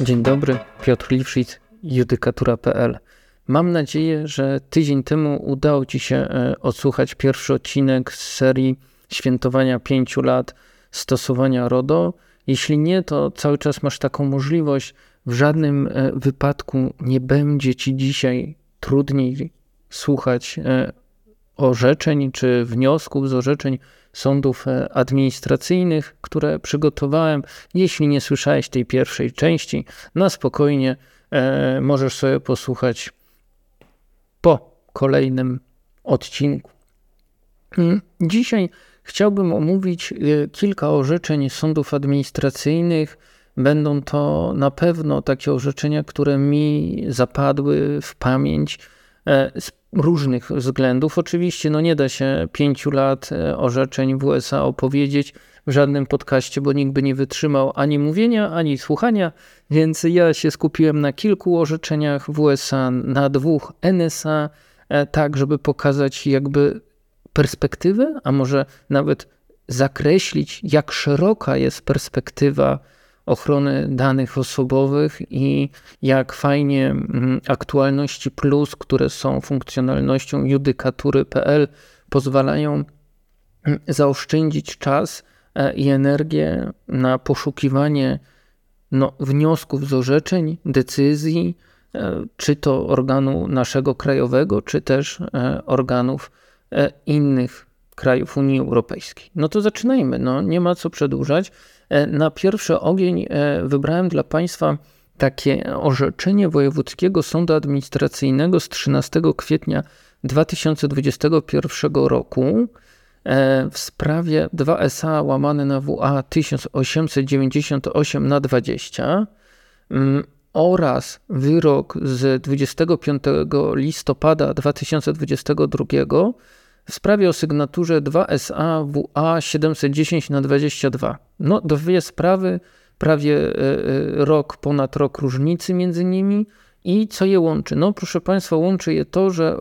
Dzień dobry, Piotr Liwszyc, judykatura.pl. Mam nadzieję, że tydzień temu udało Ci się e, odsłuchać pierwszy odcinek z serii świętowania pięciu lat stosowania RODO. Jeśli nie, to cały czas masz taką możliwość. W żadnym e, wypadku nie będzie Ci dzisiaj trudniej słuchać e, orzeczeń czy wniosków z orzeczeń sądów e, administracyjnych, które przygotowałem. Jeśli nie słyszałeś tej pierwszej części, na spokojnie e, możesz sobie posłuchać po kolejnym odcinku. Mm, dzisiaj chciałbym omówić e, kilka orzeczeń sądów administracyjnych. Będą to na pewno takie orzeczenia, które mi zapadły w pamięć z różnych względów. Oczywiście no nie da się pięciu lat e, orzeczeń w USA opowiedzieć w żadnym podcaście, bo nikt by nie wytrzymał ani mówienia, ani słuchania, więc ja się skupiłem na kilku orzeczeniach w USA, na dwóch NSA, e, tak żeby pokazać jakby perspektywę, a może nawet zakreślić, jak szeroka jest perspektywa ochrony danych osobowych i jak fajnie mm, aktualności plus, które są funkcjonalnością judykatury.pl, pozwalają mm, zaoszczędzić czas e, i energię na poszukiwanie no, wniosków z orzeczeń, decyzji, e, czy to organu naszego krajowego, czy też e, organów innych krajów Unii Europejskiej. No to zaczynajmy, no nie ma co przedłużać. E, na pierwszy ogień e, wybrałem dla Państwa takie orzeczenie Wojewódzkiego Sądu Administracyjnego z 13 kwietnia 2021 roku e, w sprawie 2SA łamane na WA 1898 na 20 mm, oraz wyrok z 25 listopada 2022 w sprawie o sygnaturze 2SA WA 710 na 22. No, dwie sprawy, prawie e, e, rok, ponad rok różnicy między nimi. I co je łączy? No, proszę Państwa, łączy je to, że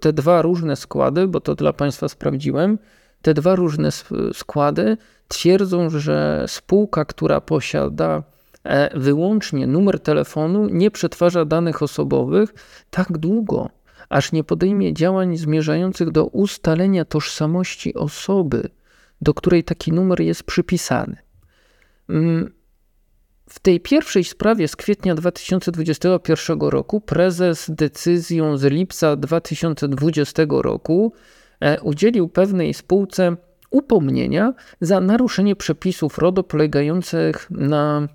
te dwa różne składy, bo to dla Państwa sprawdziłem, te dwa różne składy twierdzą, że spółka, która posiada e, wyłącznie numer telefonu, nie przetwarza danych osobowych tak długo, aż nie podejmie działań zmierzających do ustalenia tożsamości osoby, do której taki numer jest przypisany. Mm, w tej pierwszej sprawie z kwietnia 2021 roku prezes decyzją z lipca 2020 roku e, udzielił pewnej spółce upomnienia za naruszenie przepisów RODO polegających na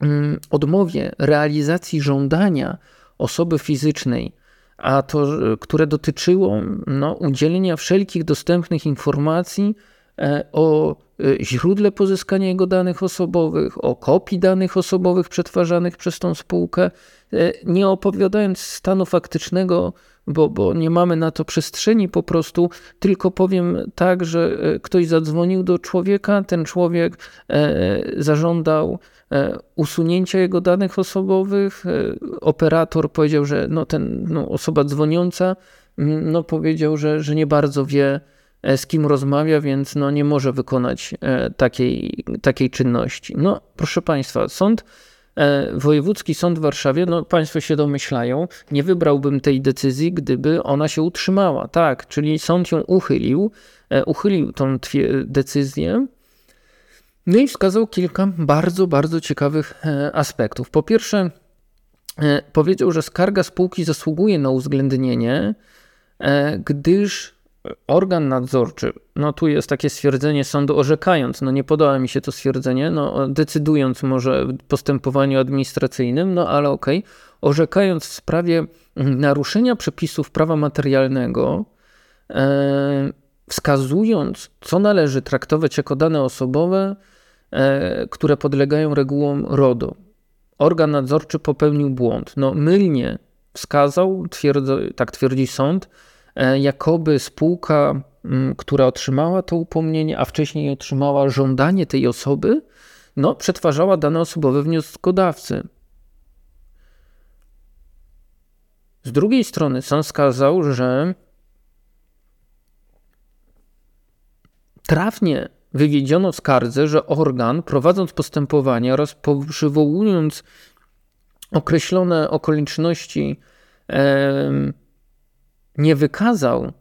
mm, odmowie realizacji żądania osoby fizycznej a to, które dotyczyło no, udzielenia wszelkich dostępnych informacji e, o e, źródle pozyskania jego danych osobowych, o kopii danych osobowych przetwarzanych przez tą spółkę, e, nie opowiadając stanu faktycznego, bo, bo nie mamy na to przestrzeni po prostu, tylko powiem tak, że ktoś zadzwonił do człowieka, ten człowiek zażądał E, usunięcia jego danych osobowych. E, operator powiedział, że no ten, no osoba dzwoniąca no powiedział, że, że nie bardzo wie, e, z kim rozmawia, więc no nie może wykonać takiej, takiej czynności. No, proszę Państwa, sąd, Wojewódzki Sąd w Warszawie, no Państwo się domyślają, nie wybrałbym tej decyzji, gdyby ona się utrzymała. Tak, czyli sąd ją uchylił, uchylił tą decyzję, no i wskazał kilka bardzo, bardzo ciekawych e, aspektów. Po pierwsze, e, powiedział, że skarga spółki zasługuje na uwzględnienie, e, gdyż organ nadzorczy, no tu jest takie stwierdzenie sądu orzekając, no nie podoba mi się to stwierdzenie, no decydując może w postępowaniu administracyjnym, no ale okej, okay, orzekając w sprawie naruszenia przepisów prawa materialnego, wskazując, co należy traktować jako dane osobowe, e, które podlegają regułom RODO. Organ nadzorczy popełnił błąd. No, mylnie wskazał, twierdzo, tak twierdzi sąd, e, jakoby spółka, która otrzymała to upomnienie, a wcześniej otrzymała żądanie tej osoby, no, przetwarzała dane osobowe wnioskodawcy. Z drugiej strony sąd wskazał, że Trafnie wywiedziono w skardze, że organ, prowadząc postępowanie oraz przywołując określone okoliczności nie wykazał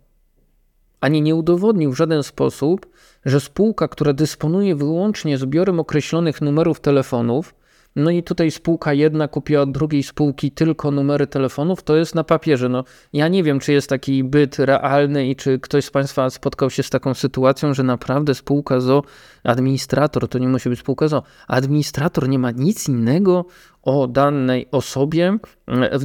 ani nie udowodnił w żaden sposób, że spółka, która dysponuje wyłącznie zbiorem określonych numerów telefonów, no i tutaj spółka jedna kupiła od drugiej spółki tylko numery telefonów, to jest na papierze. No, ja nie wiem, czy jest taki byt realny i czy ktoś z Państwa spotkał się z taką sytuacją, że naprawdę spółka ZO, administrator, to nie musi być spółka ZO, administrator nie ma nic innego o danej osobie,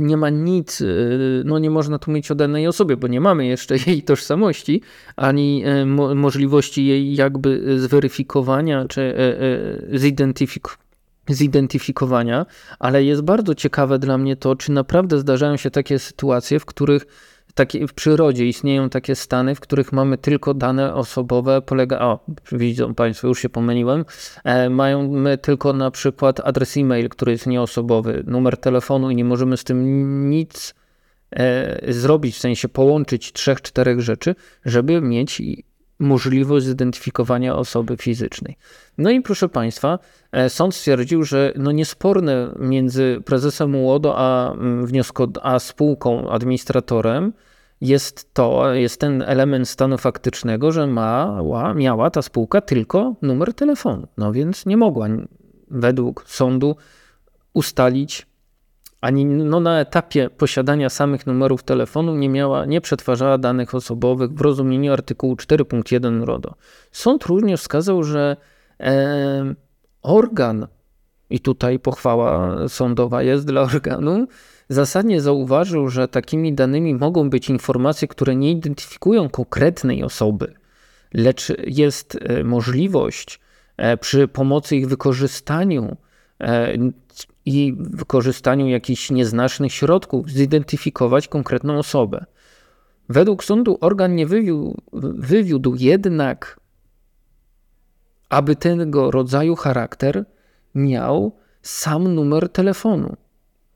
nie ma nic, y, no nie można tu mieć o danej osobie, bo nie mamy jeszcze jej tożsamości, ani y, możliwości jej jakby zweryfikowania czy y, zidentyfikowania zidentyfikowania, ale jest bardzo ciekawe dla mnie to, czy naprawdę zdarzają się takie sytuacje, w których takie, w przyrodzie istnieją takie stany, w których mamy tylko dane osobowe, polega, o, widzą Państwo, już się pomyliłem, e, mają my tylko na przykład adres e-mail, który jest nieosobowy, numer telefonu i nie możemy z tym nic e, zrobić, w sensie połączyć trzech, czterech rzeczy, żeby mieć możliwość zidentyfikowania osoby fizycznej. No i proszę Państwa, e, sąd stwierdził, że no niesporne między prezesem UODO a, mm, wniosko, a spółką, administratorem jest to, jest ten element stanu faktycznego, że mała, miała ta spółka tylko numer telefonu. No więc nie mogła według sądu ustalić ani no, na etapie posiadania samych numerów telefonu nie miała, nie przetwarzała danych osobowych w rozumieniu artykułu 4.1 RODO. Sąd również wskazał, że e, organ, i tutaj pochwała sądowa jest dla organu, zasadnie zauważył, że takimi danymi mogą być informacje, które nie identyfikują konkretnej osoby, lecz jest e, możliwość e, przy pomocy ich wykorzystaniu e, i wykorzystaniu jakichś nieznacznych środków zidentyfikować konkretną osobę. Według sądu organ nie wywiódł, wywiódł jednak, aby tego rodzaju charakter miał sam numer telefonu.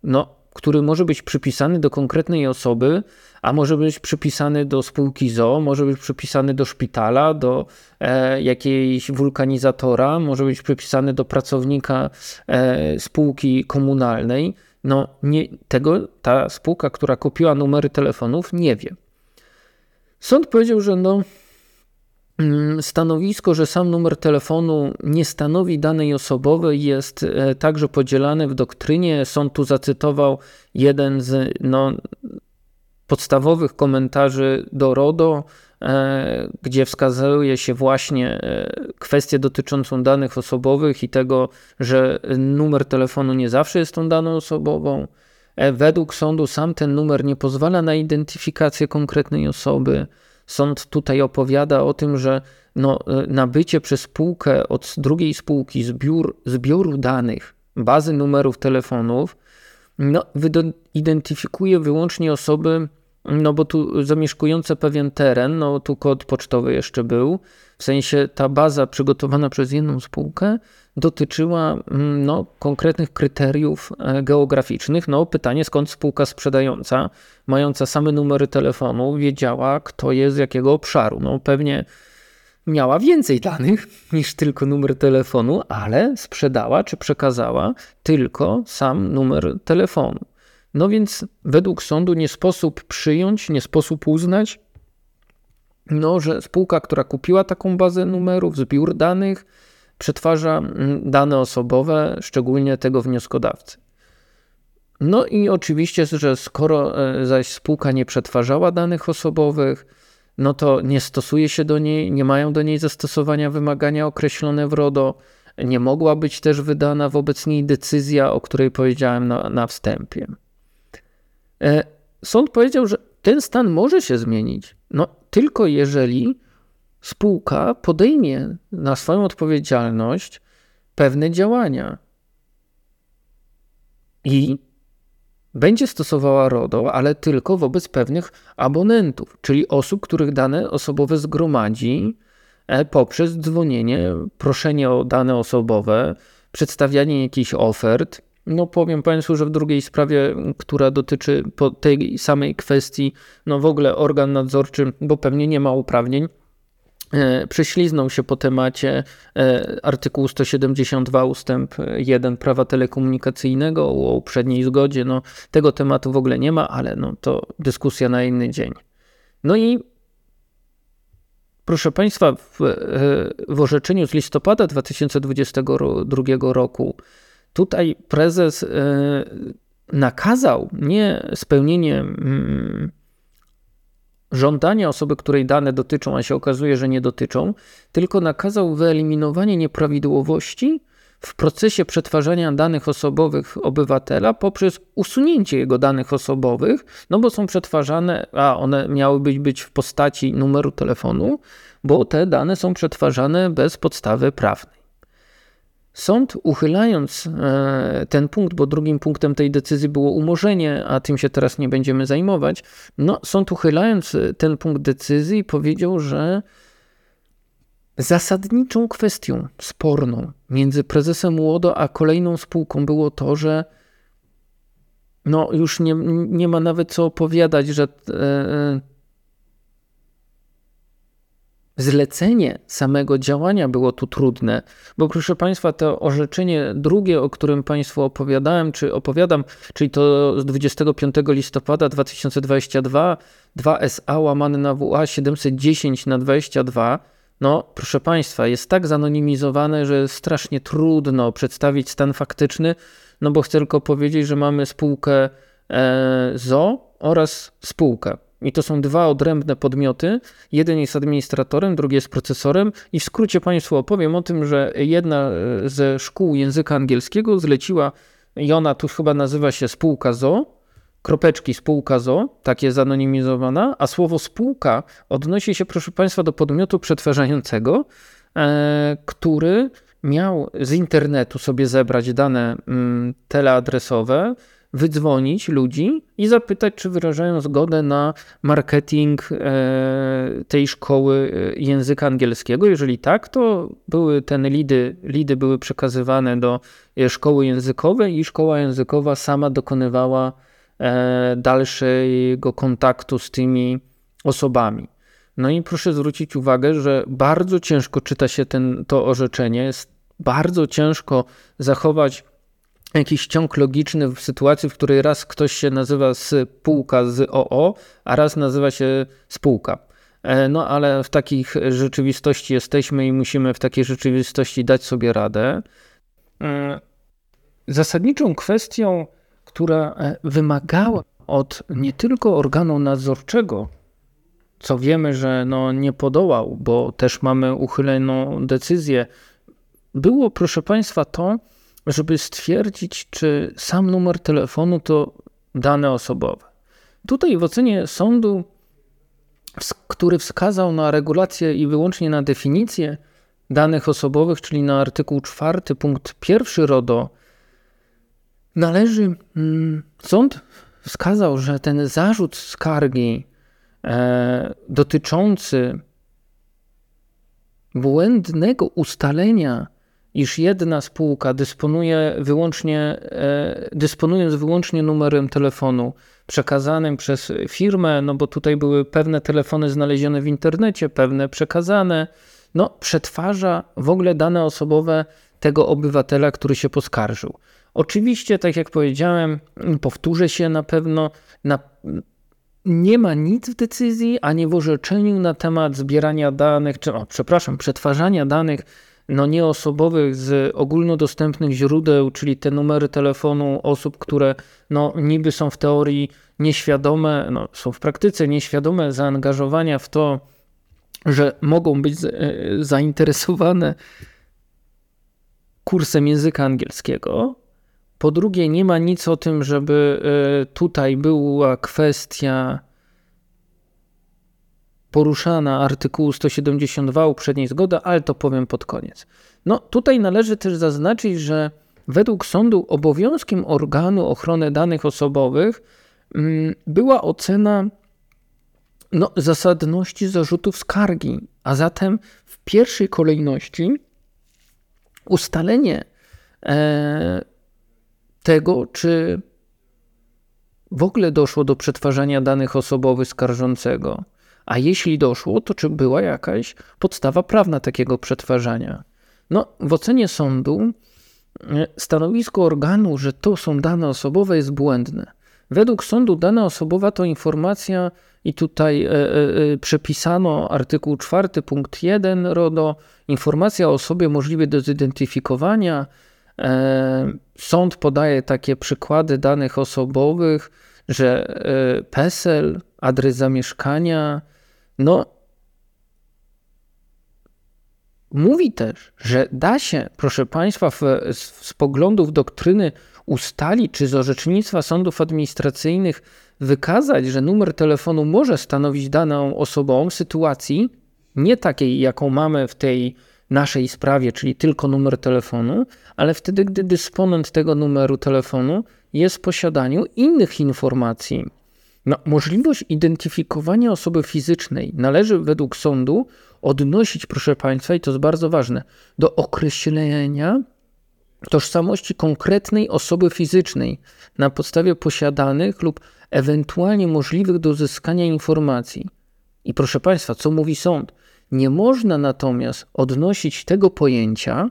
No, który może być przypisany do konkretnej osoby, a może być przypisany do spółki ZO, może być przypisany do szpitala, do e, jakiejś wulkanizatora, może być przypisany do pracownika e, spółki komunalnej. No, nie, tego ta spółka, która kupiła numery telefonów, nie wie. Sąd powiedział, że no, stanowisko, że sam numer telefonu nie stanowi danej osobowej, jest e, także podzielane w doktrynie. Sąd tu zacytował jeden z no, podstawowych komentarzy do RODO, e, gdzie wskazuje się właśnie e, kwestię dotyczącą danych osobowych i tego, że numer telefonu nie zawsze jest tą daną osobową. Według sądu sam ten numer nie pozwala na identyfikację konkretnej osoby. Sąd tutaj opowiada o tym, że no, e, nabycie przez spółkę od drugiej spółki zbiór, zbioru danych, bazy numerów telefonów, no, identyfikuje wyłącznie osoby, no bo tu zamieszkujące pewien teren, no tu kod pocztowy jeszcze był, w sensie ta baza przygotowana przez jedną spółkę dotyczyła mm, no, konkretnych kryteriów e, geograficznych. No, pytanie, skąd spółka sprzedająca, mająca same numery telefonu, wiedziała, kto jest z jakiego obszaru. No, pewnie miała więcej danych niż tylko numer telefonu, ale sprzedała czy przekazała tylko sam numer telefonu. No więc według sądu nie sposób przyjąć, nie sposób uznać, no, że spółka, która kupiła taką bazę numerów, zbiór danych, przetwarza mm, dane osobowe, szczególnie tego wnioskodawcy. No i oczywiście, że skoro e, zaś spółka nie przetwarzała danych osobowych, no to nie stosuje się do niej, nie mają do niej zastosowania wymagania określone w RODO, nie mogła być też wydana wobec niej decyzja, o której powiedziałem na, na wstępie. E, sąd powiedział, że ten stan może się zmienić, no tylko jeżeli spółka podejmie na swoją odpowiedzialność pewne działania i będzie stosowała RODO, ale tylko wobec pewnych abonentów, czyli osób, których dane osobowe zgromadzi e, poprzez dzwonienie, proszenie o dane osobowe, przedstawianie jakichś ofert. No powiem Państwu, że w drugiej sprawie, która dotyczy tej samej kwestii, no w ogóle organ nadzorczy, bo pewnie nie ma uprawnień, e, prześliznął się po temacie e, artykułu 172 ustęp 1 prawa telekomunikacyjnego o uprzedniej zgodzie. No, tego tematu w ogóle nie ma, ale no, to dyskusja na inny dzień. No i proszę Państwa, w, w orzeczeniu z listopada 2022 roku tutaj prezes nakazał nie spełnienie mm, żądania osoby, której dane dotyczą, a się okazuje, że nie dotyczą, tylko nakazał wyeliminowanie nieprawidłowości w procesie przetwarzania danych osobowych obywatela poprzez usunięcie jego danych osobowych, no bo są przetwarzane, a one miałyby być w postaci numeru telefonu, bo te dane są przetwarzane bez podstawy prawnej. Sąd, uchylając e, ten punkt, bo drugim punktem tej decyzji było umorzenie, a tym się teraz nie będziemy zajmować, no, sąd, uchylając e, ten punkt decyzji, powiedział, że zasadniczą kwestią sporną między prezesem Łodo a kolejną spółką było to, że no, już nie, nie ma nawet co opowiadać, że e, zlecenie samego działania było tu trudne, bo proszę Państwa, to orzeczenie drugie, o którym Państwu opowiadałem, czy opowiadam, czyli to z 25 listopada 2022, 2SA łamane na WA 710 na 22, no proszę Państwa, jest tak zanonimizowane, że strasznie trudno przedstawić stan faktyczny, no bo chcę tylko powiedzieć, że mamy spółkę e, ZO oraz spółkę. I to są dwa odrębne podmioty. Jeden jest administratorem, drugi jest procesorem. I w skrócie Państwu opowiem o tym, że jedna e, ze szkół języka angielskiego zleciła, i ona tu chyba nazywa się spółka ZO, kropeczki spółka ZO, tak jest zanonimizowana, a słowo spółka odnosi się, proszę Państwa, do podmiotu przetwarzającego, e, który miał z internetu sobie zebrać dane mm, teleadresowe, wydzwonić ludzi i zapytać, czy wyrażają zgodę na marketing e, tej szkoły e, języka angielskiego. Jeżeli tak, to były te lidy, lidy były przekazywane do e, szkoły językowej i szkoła językowa sama dokonywała dalszego kontaktu z tymi osobami. No i proszę zwrócić uwagę, że bardzo ciężko czyta się ten, to orzeczenie, jest bardzo ciężko zachować jakiś ciąg logiczny w sytuacji, w której raz ktoś się nazywa spółka z OO, a raz nazywa się spółka. E, no ale w takich rzeczywistości jesteśmy i musimy w takiej rzeczywistości dać sobie radę. E, zasadniczą kwestią, która e, wymagała od nie tylko organu nadzorczego, co wiemy, że no nie podołał, bo też mamy uchyloną decyzję, było, proszę Państwa, to, żeby stwierdzić, czy sam numer telefonu to dane osobowe. Tutaj w ocenie sądu, który wskazał na regulację i wyłącznie na definicję danych osobowych, czyli na artykuł 4, punkt 1 RODO, należy, hmm, sąd wskazał, że ten zarzut skargi e, dotyczący błędnego ustalenia iż jedna spółka dysponuje wyłącznie, e, dysponując wyłącznie numerem telefonu przekazanym przez firmę, no bo tutaj były pewne telefony znalezione w internecie, pewne przekazane, no przetwarza w ogóle dane osobowe tego obywatela, który się poskarżył. Oczywiście, tak jak powiedziałem, powtórzę się na pewno, na, nie ma nic w decyzji ani w orzeczeniu na temat zbierania danych, czy, o, przepraszam, przetwarzania danych no nieosobowych z ogólnodostępnych źródeł, czyli te numery telefonu osób, które no niby są w teorii nieświadome, no są w praktyce nieświadome zaangażowania w to, że mogą być e, zainteresowane kursem języka angielskiego. Po drugie, nie ma nic o tym, żeby e, tutaj była kwestia poruszana artykułu 172 uprzedniej zgody, ale to powiem pod koniec. No tutaj należy też zaznaczyć, że według sądu obowiązkiem organu ochrony danych osobowych mm, była ocena no, zasadności zarzutów skargi, a zatem w pierwszej kolejności ustalenie e, tego, czy w ogóle doszło do przetwarzania danych osobowych skarżącego A jeśli doszło, to czy była jakaś podstawa prawna takiego przetwarzania? No, w ocenie sądu e, stanowisko organu, że to są dane osobowe, jest błędne. Według sądu dana osobowa to informacja, i tutaj e, e, przepisano artykuł 4 punkt 1 RODO, informacja o osobie możliwej do zidentyfikowania. Sąd podaje takie przykłady danych osobowych, że PESEL, adres zamieszkania, no Mówi też, że da się, proszę Państwa, w, z poglądów doktryny ustalić, czy z orzecznictwa sądów administracyjnych wykazać, że numer telefonu może stanowić daną osobą sytuacji nie takiej, jaką mamy w tej naszej sprawie, czyli tylko numer telefonu, ale wtedy, gdy dysponent tego numeru telefonu jest w posiadaniu innych informacji. No, możliwość identyfikowania osoby fizycznej należy według sądu odnosić, proszę Państwa, i to jest bardzo ważne, do określenia tożsamości konkretnej osoby fizycznej na podstawie posiadanych lub ewentualnie możliwych do uzyskania informacji. I proszę Państwa, co mówi sąd? Nie można natomiast odnosić tego pojęcia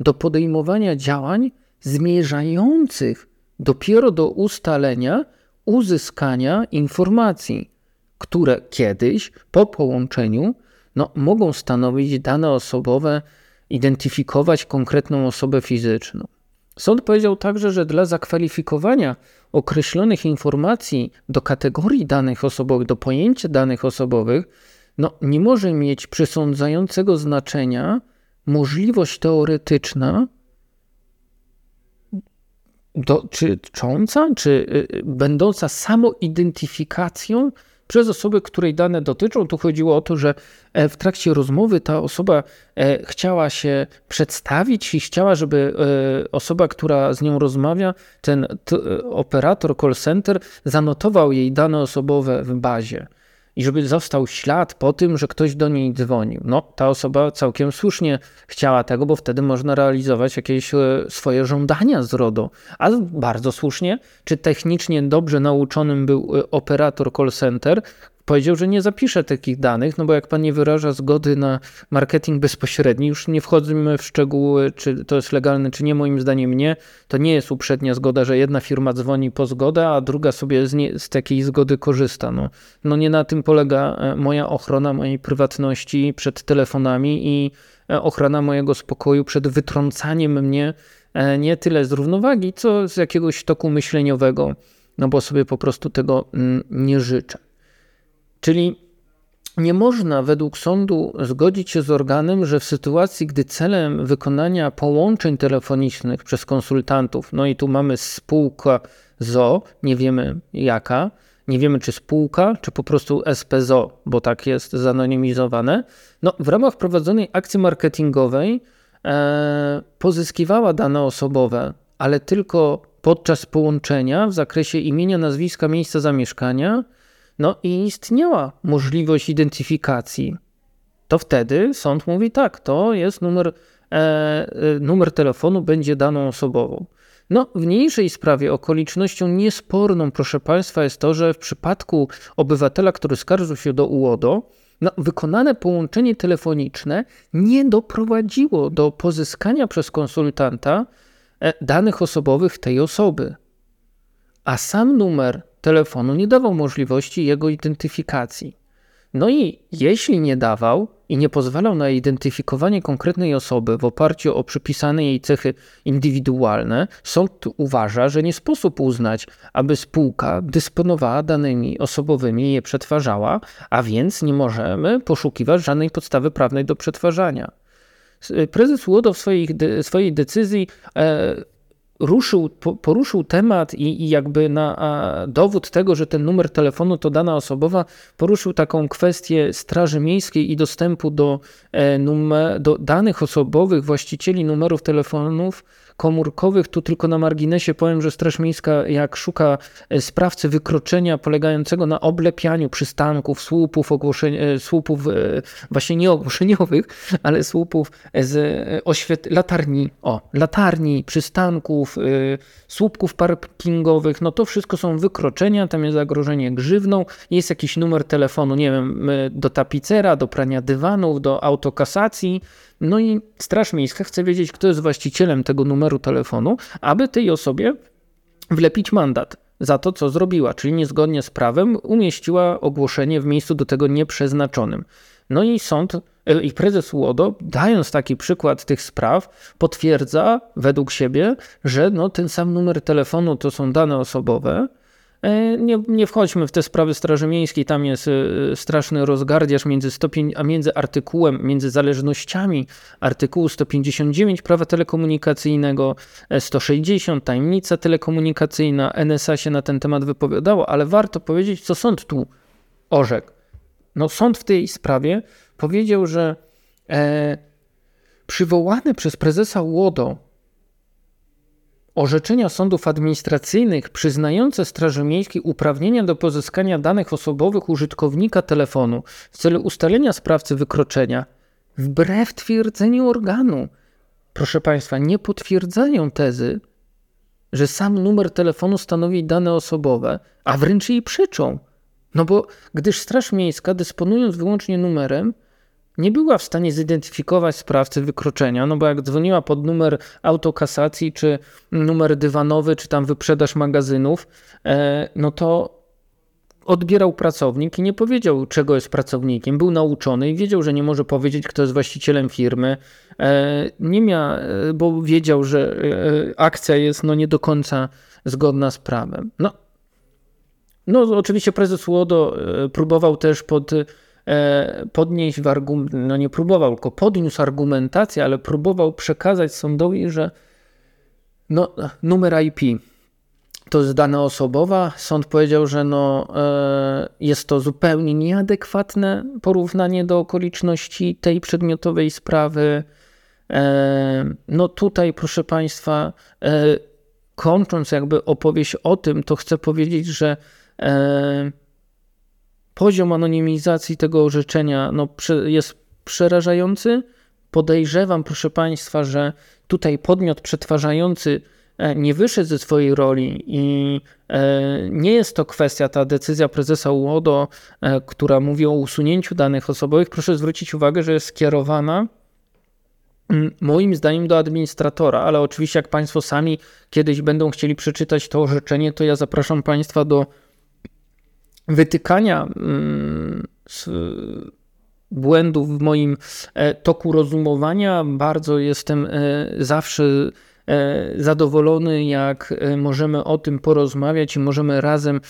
do podejmowania działań zmierzających dopiero do ustalenia uzyskania informacji, które kiedyś po połączeniu no, mogą stanowić dane osobowe, identyfikować konkretną osobę fizyczną. Sąd powiedział także, że dla zakwalifikowania określonych informacji do kategorii danych osobowych, do pojęcia danych osobowych, no, nie może mieć przysądzającego znaczenia możliwość teoretyczna dotycząca, czy y, będąca samoidentyfikacją przez osobę, której dane dotyczą. Tu chodziło o to, że e, w trakcie rozmowy ta osoba e, chciała się przedstawić i chciała, żeby e, osoba, która z nią rozmawia, ten operator call center, zanotował jej dane osobowe w bazie i żeby został ślad po tym, że ktoś do niej dzwonił. No, ta osoba całkiem słusznie chciała tego, bo wtedy można realizować jakieś swoje żądania z RODO. A bardzo słusznie, czy technicznie dobrze nauczonym był operator call center, powiedział, że nie zapisze takich danych, no bo jak pan nie wyraża zgody na marketing bezpośredni, już nie wchodzimy w szczegóły, czy to jest legalne, czy nie, moim zdaniem nie. To nie jest uprzednia zgoda, że jedna firma dzwoni po zgodę, a druga sobie z, nie, z takiej zgody korzysta. No, no nie na tym polega e, moja ochrona mojej prywatności przed telefonami i e, ochrona mojego spokoju przed wytrącaniem mnie e, nie tyle z równowagi, co z jakiegoś toku myśleniowego, no bo sobie po prostu tego mm, nie życzę. Czyli nie można według sądu zgodzić się z organem, że w sytuacji, gdy celem wykonania połączeń telefonicznych przez konsultantów, no i tu mamy spółka ZO, nie wiemy jaka, nie wiemy czy spółka, czy po prostu SPZO, bo tak jest zanonimizowane, no w ramach prowadzonej akcji marketingowej e, pozyskiwała dane osobowe, ale tylko podczas połączenia w zakresie imienia, nazwiska, miejsca zamieszkania, no i istniała możliwość identyfikacji, to wtedy sąd mówi tak, to jest numer, e, e, numer telefonu, będzie daną osobową. No, w mniejszej sprawie okolicznością niesporną, proszę Państwa, jest to, że w przypadku obywatela, który skarżył się do UODO, no, wykonane połączenie telefoniczne nie doprowadziło do pozyskania przez konsultanta e, danych osobowych tej osoby. A sam numer telefonu nie dawał możliwości jego identyfikacji. No i jeśli nie dawał i nie pozwalał na identyfikowanie konkretnej osoby w oparciu o przypisane jej cechy indywidualne, sąd uważa, że nie sposób uznać, aby spółka dysponowała danymi osobowymi i je przetwarzała, a więc nie możemy poszukiwać żadnej podstawy prawnej do przetwarzania. Prezes Łodo w swojej, swojej decyzji e, ruszył, poruszył temat i, i jakby na dowód tego, że ten numer telefonu to dana osobowa, poruszył taką kwestię Straży Miejskiej i dostępu do, e, numer, do danych osobowych właścicieli numerów telefonów komórkowych. Tu tylko na marginesie powiem, że Straż Miejska, jak szuka e, sprawcy wykroczenia polegającego na oblepianiu przystanków, słupów, ogłoszeń, e, słupów właśnie nie ogłoszeniowych, ale słupów z oświet latarni, o, latarni, przystanków, słupków parkingowych, no to wszystko są wykroczenia, tam jest zagrożenie grzywną, jest jakiś numer telefonu, nie wiem, do tapicera, do prania dywanów, do autokasacji, no i Straż Miejska chce wiedzieć, kto jest właścicielem tego numeru telefonu, aby tej osobie wlepić mandat za to, co zrobiła, czyli niezgodnie z prawem umieściła ogłoszenie w miejscu do tego nieprzeznaczonym. No i sąd e, i prezes UODO, dając taki przykład tych spraw, potwierdza według siebie, że no, ten sam numer telefonu to są dane osobowe. E, nie, nie wchodźmy w te sprawy Straży Miejskiej, tam jest e, straszny rozgardiaż między, stopień, a między artykułem, między zależnościami artykułu 159 prawa telekomunikacyjnego, 160 tajemnica telekomunikacyjna, NSA się na ten temat wypowiadało, ale warto powiedzieć, co sąd tu orzekł. No, sąd w tej sprawie powiedział, że e, przywołane przez prezesa Łodo orzeczenia sądów administracyjnych przyznające Straży Miejskiej uprawnienia do pozyskania danych osobowych użytkownika telefonu w celu ustalenia sprawcy wykroczenia, wbrew twierdzeniu organu, proszę Państwa, nie potwierdzają tezy, że sam numer telefonu stanowi dane osobowe, a wręcz jej przyczą. No bo gdyż Straż Miejska, dysponując wyłącznie numerem, nie była w stanie zidentyfikować sprawcy wykroczenia, no bo jak dzwoniła pod numer autokasacji, czy numer dywanowy, czy tam wyprzedaż magazynów, e, no to odbierał pracownik i nie powiedział, czego jest pracownikiem. Był nauczony i wiedział, że nie może powiedzieć, kto jest właścicielem firmy. E, nie miał, e, bo wiedział, że akcja jest no nie do końca zgodna z prawem. No, no, oczywiście prezes Łodo próbował też pod, podnieść w argument, no nie próbował, tylko podniósł argumentację, ale próbował przekazać sądowi, że no, numer IP to jest dana osobowa. Sąd powiedział, że no, e, jest to zupełnie nieadekwatne porównanie do okoliczności tej przedmiotowej sprawy. No tutaj, proszę Państwa, kończąc jakby opowieść o tym, to chcę powiedzieć, że E, poziom anonimizacji tego orzeczenia no, jest przerażający. Podejrzewam, proszę Państwa, że tutaj podmiot przetwarzający e, nie wyszedł ze swojej roli i e, nie jest to kwestia, ta decyzja prezesa UODO, która mówi o usunięciu danych osobowych. Proszę zwrócić uwagę, że jest skierowana mm, moim zdaniem do administratora, ale oczywiście jak Państwo sami kiedyś będą chcieli przeczytać to orzeczenie, to ja zapraszam Państwa do wytykania mm, błędów w moim e, toku rozumowania. Bardzo jestem e, zawsze e, zadowolony, jak możemy o tym porozmawiać i możemy razem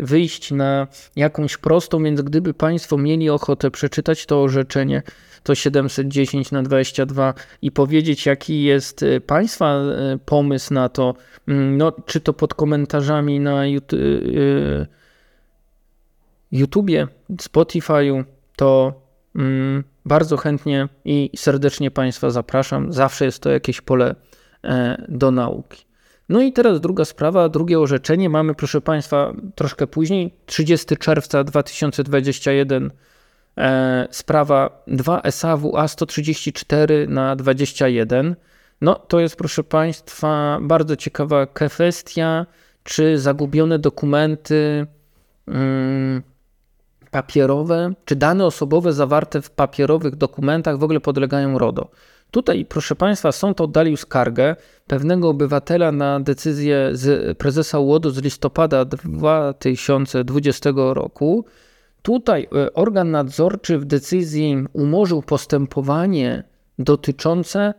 wyjść na jakąś prostą, więc gdyby Państwo mieli ochotę przeczytać to orzeczenie, to 710 na 22 i powiedzieć, jaki jest Państwa pomysł na to, mm, no, czy to pod komentarzami na YouTube YouTubie, Spotify'u, to mm, bardzo chętnie i serdecznie Państwa zapraszam. Zawsze jest to jakieś pole e, do nauki. No i teraz druga sprawa, drugie orzeczenie mamy, proszę Państwa, troszkę później, 30 czerwca 2021, e, sprawa 2 SAWA 134 na 21. No to jest, proszę Państwa, bardzo ciekawa kwestia, czy zagubione dokumenty. Mm, papierowe czy dane osobowe zawarte w papierowych dokumentach w ogóle podlegają RODO. Tutaj, proszę Państwa, sąd oddalił skargę pewnego obywatela na decyzję z prezesa UODO z listopada 2020 roku. Tutaj e, organ nadzorczy w decyzji umorzył postępowanie dotyczące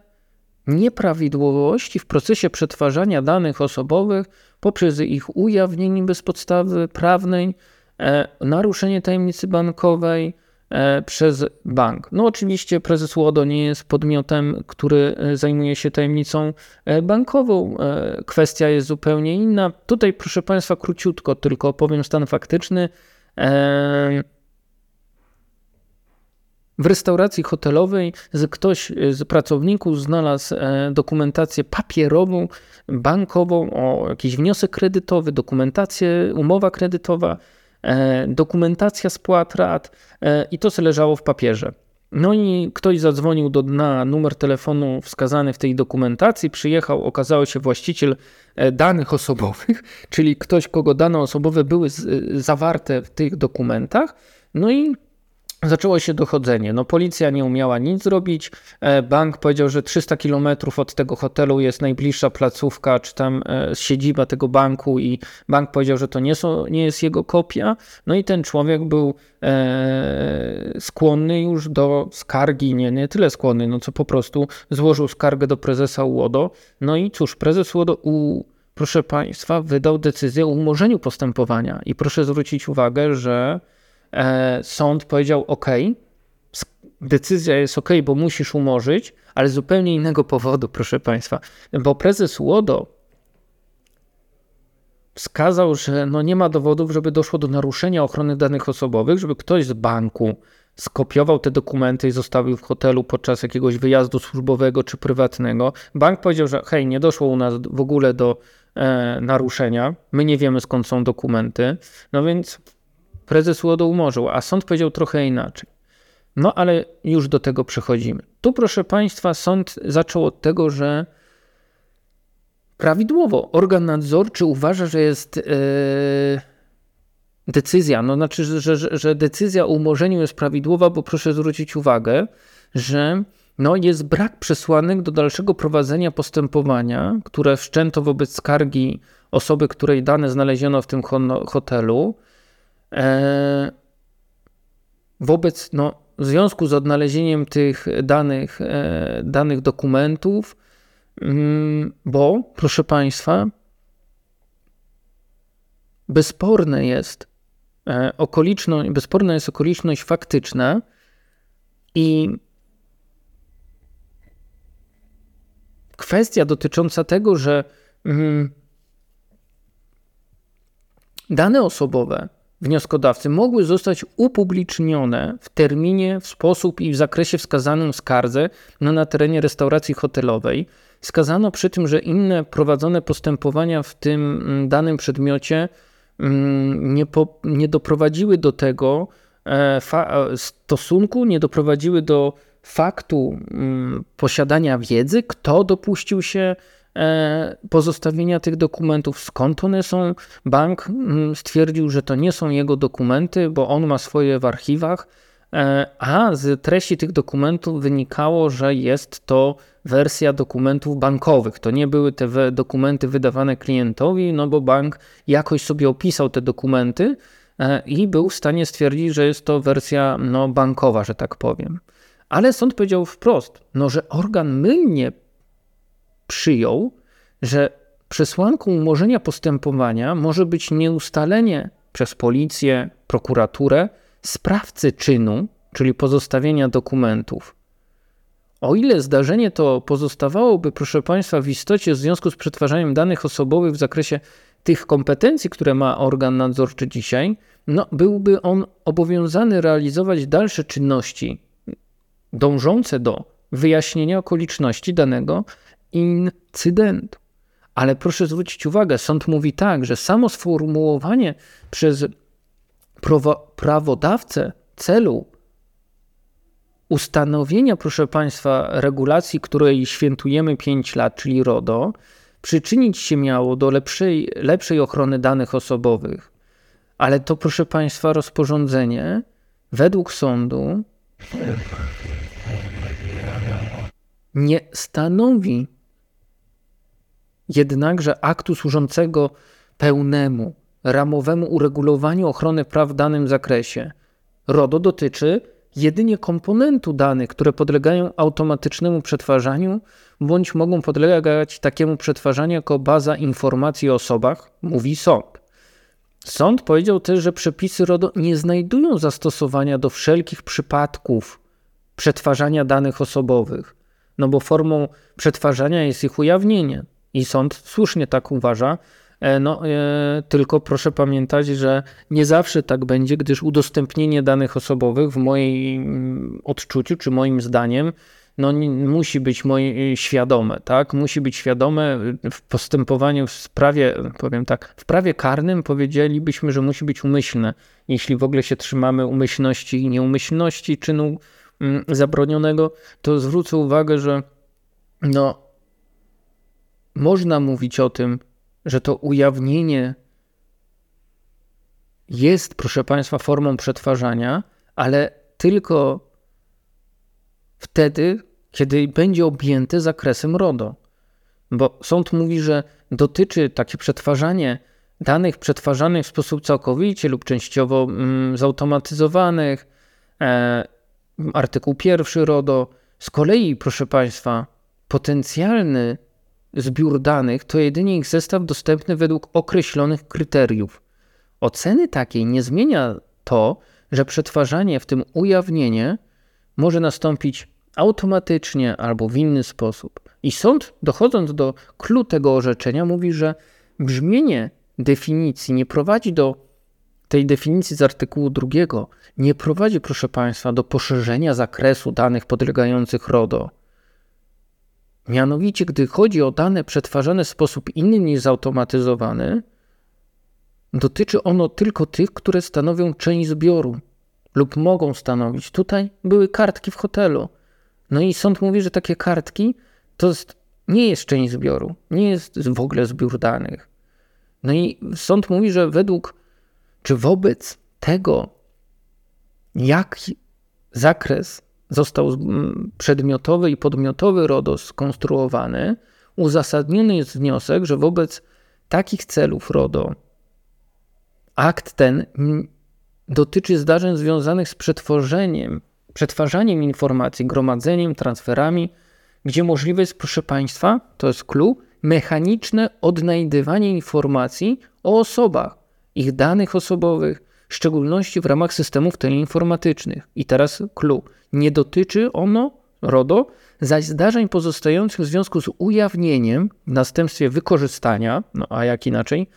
nieprawidłowości w procesie przetwarzania danych osobowych poprzez ich ujawnienie bez podstawy prawnej naruszenie tajemnicy bankowej e, przez bank. No oczywiście prezes Łodo nie jest podmiotem, który e, zajmuje się tajemnicą bankową. Kwestia jest zupełnie inna. Tutaj proszę Państwa króciutko tylko opowiem stan faktyczny. W restauracji hotelowej ktoś z pracowników znalazł dokumentację papierową, bankową o jakiś wniosek kredytowy, dokumentację, umowa kredytowa, E, dokumentacja spłat rat e, i to co leżało w papierze. No i ktoś zadzwonił do, na numer telefonu wskazany w tej dokumentacji, przyjechał, okazało się właściciel e, danych osobowych, czyli ktoś, kogo dane osobowe były zawarte w tych dokumentach. No i Zaczęło się dochodzenie. No, policja nie umiała nic zrobić. E, bank powiedział, że 300 km od tego hotelu jest najbliższa placówka, czy tam e, siedziba tego banku, i bank powiedział, że to nie, są, nie jest jego kopia. No i ten człowiek był e, skłonny już do skargi, nie, nie tyle skłonny, no co po prostu złożył skargę do prezesa UODO. No i cóż, prezes UODO u, proszę Państwa, wydał decyzję o umorzeniu postępowania. I proszę zwrócić uwagę, że sąd powiedział: OK, decyzja jest OK, bo musisz umorzyć, ale z zupełnie innego powodu, proszę Państwa, bo prezes Łodo wskazał, że no nie ma dowodów, żeby doszło do naruszenia ochrony danych osobowych, żeby ktoś z banku skopiował te dokumenty i zostawił w hotelu podczas jakiegoś wyjazdu służbowego czy prywatnego. Bank powiedział, że hej, nie doszło u nas w ogóle do e, naruszenia, my nie wiemy skąd są dokumenty, no więc prezes UODO umorzył, a sąd powiedział trochę inaczej. No ale już do tego przechodzimy. Tu, proszę Państwa, sąd zaczął od tego, że prawidłowo organ nadzorczy uważa, że jest yy, decyzja, no znaczy, że, że, że decyzja o umorzeniu jest prawidłowa, bo proszę zwrócić uwagę, że no, jest brak przesłanek do dalszego prowadzenia postępowania, które wszczęto wobec skargi osoby, której dane znaleziono w tym hotelu, wobec, no, w związku z odnalezieniem tych danych, e, danych dokumentów, mm, bo, proszę Państwa, bezsporne jest e, okoliczność, bezsporna jest okoliczność faktyczna i kwestia dotycząca tego, że mm, dane osobowe wnioskodawcy mogły zostać upublicznione w terminie, w sposób i w zakresie wskazanym w skardze no, na terenie restauracji hotelowej. Wskazano przy tym, że inne prowadzone postępowania w tym mm, danym przedmiocie mm, nie, po, nie doprowadziły do tego e, e, stosunku, nie doprowadziły do faktu mm, posiadania wiedzy, kto dopuścił się pozostawienia tych dokumentów, skąd one są. Bank mm, stwierdził, że to nie są jego dokumenty, bo on ma swoje w archiwach, e, a z treści tych dokumentów wynikało, że jest to wersja dokumentów bankowych. To nie były te dokumenty wydawane klientowi, no bo bank jakoś sobie opisał te dokumenty e, i był w stanie stwierdzić, że jest to wersja no, bankowa, że tak powiem. Ale sąd powiedział wprost, no, że organ mylnie przyjął, że przesłanką umorzenia postępowania może być nieustalenie przez policję, prokuraturę sprawcy czynu, czyli pozostawienia dokumentów. O ile zdarzenie to pozostawałoby, proszę Państwa, w istocie w związku z przetwarzaniem danych osobowych w zakresie tych kompetencji, które ma organ nadzorczy dzisiaj, no, byłby on obowiązany realizować dalsze czynności dążące do wyjaśnienia okoliczności danego incydentu. Ale proszę zwrócić uwagę, sąd mówi tak, że samo sformułowanie przez prawodawcę celu ustanowienia, proszę Państwa, regulacji, której świętujemy 5 lat, czyli RODO, przyczynić się miało do lepszej, lepszej ochrony danych osobowych. Ale to, proszę Państwa, rozporządzenie według sądu nie stanowi jednakże aktu służącego pełnemu, ramowemu uregulowaniu ochrony praw w danym zakresie. RODO dotyczy jedynie komponentu danych, które podlegają automatycznemu przetwarzaniu bądź mogą podlegać takiemu przetwarzaniu jako baza informacji o osobach, mówi sąd. Sąd powiedział też, że przepisy RODO nie znajdują zastosowania do wszelkich przypadków przetwarzania danych osobowych, no bo formą przetwarzania jest ich ujawnienie. I sąd słusznie tak uważa. E, no, e, tylko proszę pamiętać, że nie zawsze tak będzie, gdyż udostępnienie danych osobowych w moim odczuciu, czy moim zdaniem, no, musi być moje świadome, tak? Musi być świadome w postępowaniu w sprawie, powiem tak, w prawie karnym powiedzielibyśmy, że musi być umyślne, jeśli w ogóle się trzymamy umyślności i nieumyślności czynu mm, zabronionego, to zwrócę uwagę, że no, można mówić o tym, że to ujawnienie jest, proszę Państwa, formą przetwarzania, ale tylko wtedy, kiedy będzie objęte zakresem RODO. Bo sąd mówi, że dotyczy takie przetwarzanie danych przetwarzanych w sposób całkowicie lub częściowo mm, zautomatyzowanych, e, artykuł pierwszy RODO. Z kolei, proszę Państwa, potencjalny zbiór danych to jedynie ich zestaw dostępny według określonych kryteriów. Oceny takiej nie zmienia to, że przetwarzanie, w tym ujawnienie, może nastąpić automatycznie albo w inny sposób. I sąd, dochodząc do klu tego orzeczenia, mówi, że brzmienie definicji nie prowadzi do tej definicji z artykułu drugiego, nie prowadzi, proszę Państwa, do poszerzenia zakresu danych podlegających RODO. Mianowicie, gdy chodzi o dane przetwarzane w sposób inny niż zautomatyzowany, dotyczy ono tylko tych, które stanowią część zbioru lub mogą stanowić. Tutaj były kartki w hotelu. No i sąd mówi, że takie kartki to jest, nie jest część zbioru, nie jest w ogóle zbiór danych. No i sąd mówi, że według, czy wobec tego, jak zakres został przedmiotowy i podmiotowy RODO skonstruowany, uzasadniony jest wniosek, że wobec takich celów RODO akt ten dotyczy zdarzeń związanych z przetworzeniem, przetwarzaniem informacji, gromadzeniem, transferami, gdzie możliwe jest, proszę Państwa, to jest clue, mechaniczne odnajdywanie informacji o osobach, ich danych osobowych, w szczególności w ramach systemów teleinformatycznych. I teraz clue. Nie dotyczy ono, RODO, zaś zdarzeń pozostających w związku z ujawnieniem w następstwie wykorzystania, no a jak inaczej,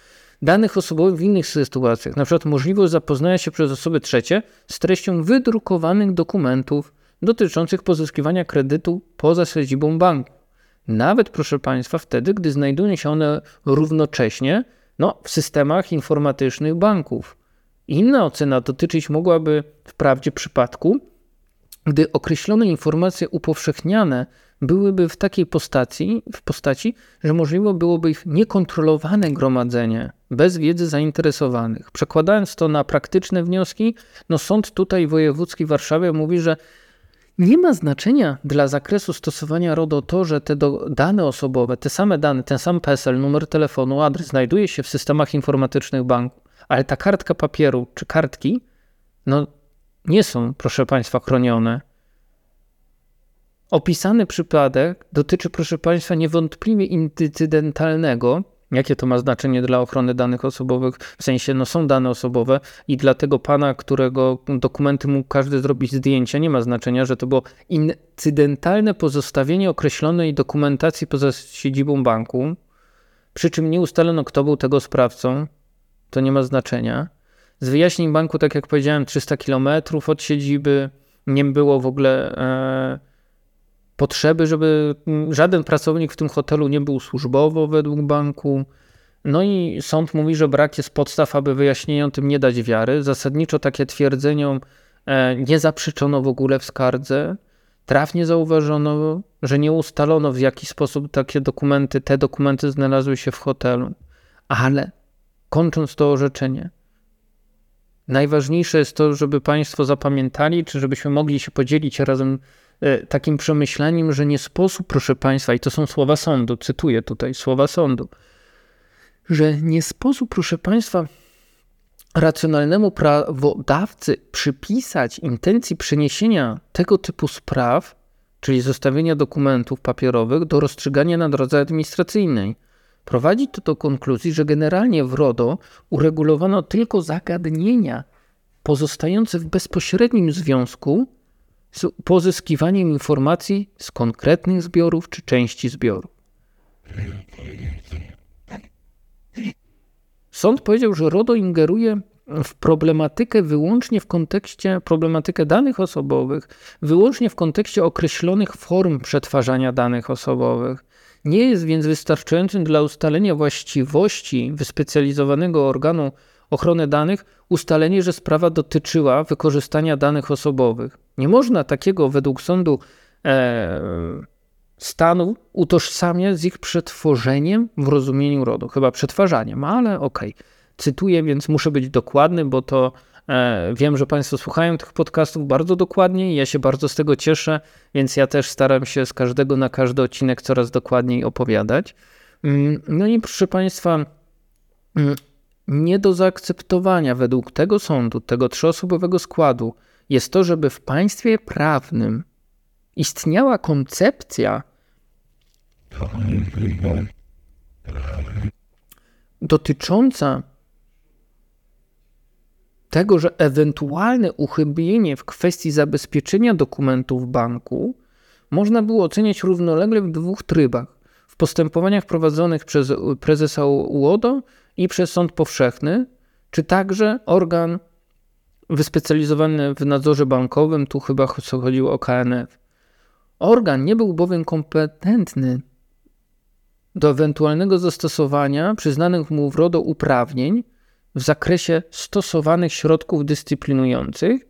danych osobowych w innych sytuacjach, przykład możliwość zapoznania się przez osoby trzecie z treścią wydrukowanych dokumentów dotyczących pozyskiwania kredytu poza siedzibą banku. Nawet, proszę Państwa, wtedy, gdy znajdują się one równocześnie no, w systemach informatycznych banków. Inna ocena dotyczyć mogłaby wprawdzie przypadku, gdy określone informacje upowszechniane byłyby w takiej postaci, w postaci, że możliwe byłoby ich niekontrolowane gromadzenie bez wiedzy zainteresowanych. Przekładając to na praktyczne wnioski, no sąd tutaj wojewódzki w Warszawie mówi, że nie ma znaczenia dla zakresu stosowania RODO to, że te dane osobowe, te same dane, ten sam PESEL, numer telefonu, adres znajduje się w systemach informatycznych banku, ale ta kartka papieru czy kartki, no nie są, proszę Państwa, chronione. Opisany przypadek dotyczy, proszę Państwa, niewątpliwie incydentalnego, Jakie to ma znaczenie dla ochrony danych osobowych? W sensie, no są dane osobowe i dla tego pana, którego dokumenty mógł każdy zrobić zdjęcia, nie ma znaczenia, że to było incydentalne pozostawienie określonej dokumentacji poza siedzibą banku, przy czym nie ustalono, kto był tego sprawcą. To nie ma znaczenia. Z wyjaśnień banku, tak jak powiedziałem, 300 km od siedziby, nie było w ogóle e, potrzeby, żeby żaden pracownik w tym hotelu nie był służbowo według banku. No i sąd mówi, że brak jest podstaw, aby wyjaśnieniom tym nie dać wiary. Zasadniczo takie twierdzeniom e, nie zaprzeczono w ogóle w skardze. Trafnie zauważono, że nie ustalono w jaki sposób takie dokumenty, te dokumenty znalazły się w hotelu. Ale kończąc to orzeczenie, najważniejsze jest to, żeby Państwo zapamiętali, czy żebyśmy mogli się podzielić razem E, takim przemyśleniem, że nie sposób, proszę Państwa, i to są słowa sądu, cytuję tutaj słowa sądu, że nie sposób, proszę Państwa, racjonalnemu prawodawcy przypisać intencji przeniesienia tego typu spraw, czyli zostawienia dokumentów papierowych, do rozstrzygania na drodze administracyjnej. Prowadzi to do konkluzji, że generalnie w RODO uregulowano tylko zagadnienia pozostające w bezpośrednim związku z pozyskiwaniem informacji z konkretnych zbiorów czy części zbioru. Sąd powiedział, że RODO ingeruje w problematykę wyłącznie w kontekście, problematykę danych osobowych, wyłącznie w kontekście określonych form przetwarzania danych osobowych. Nie jest więc wystarczającym dla ustalenia właściwości wyspecjalizowanego organu ochrony danych ustalenie, że sprawa dotyczyła wykorzystania danych osobowych. Nie można takiego według sądu e, stanu utożsamiać z ich przetworzeniem w rozumieniu RODO. Chyba przetwarzaniem, ale okej. Okay. Cytuję, więc muszę być dokładny, bo to wiem, że Państwo słuchają tych podcastów bardzo dokładnie i ja się bardzo z tego cieszę, więc ja też staram się z każdego na każdy odcinek coraz dokładniej opowiadać. Mm, no i proszę Państwa, mm, nie do zaakceptowania według tego sądu, tego trzyosobowego składu jest to, żeby w państwie prawnym istniała koncepcja dotycząca tego, że ewentualne uchybienie w kwestii zabezpieczenia dokumentów banku można było oceniać równolegle w dwóch trybach. W postępowaniach prowadzonych przez prezesa UODO i przez sąd powszechny, czy także organ wyspecjalizowany w nadzorze bankowym, tu chyba chodziło o KNF. Organ nie był bowiem kompetentny do ewentualnego zastosowania przyznanych mu w RODO uprawnień w zakresie stosowanych środków dyscyplinujących,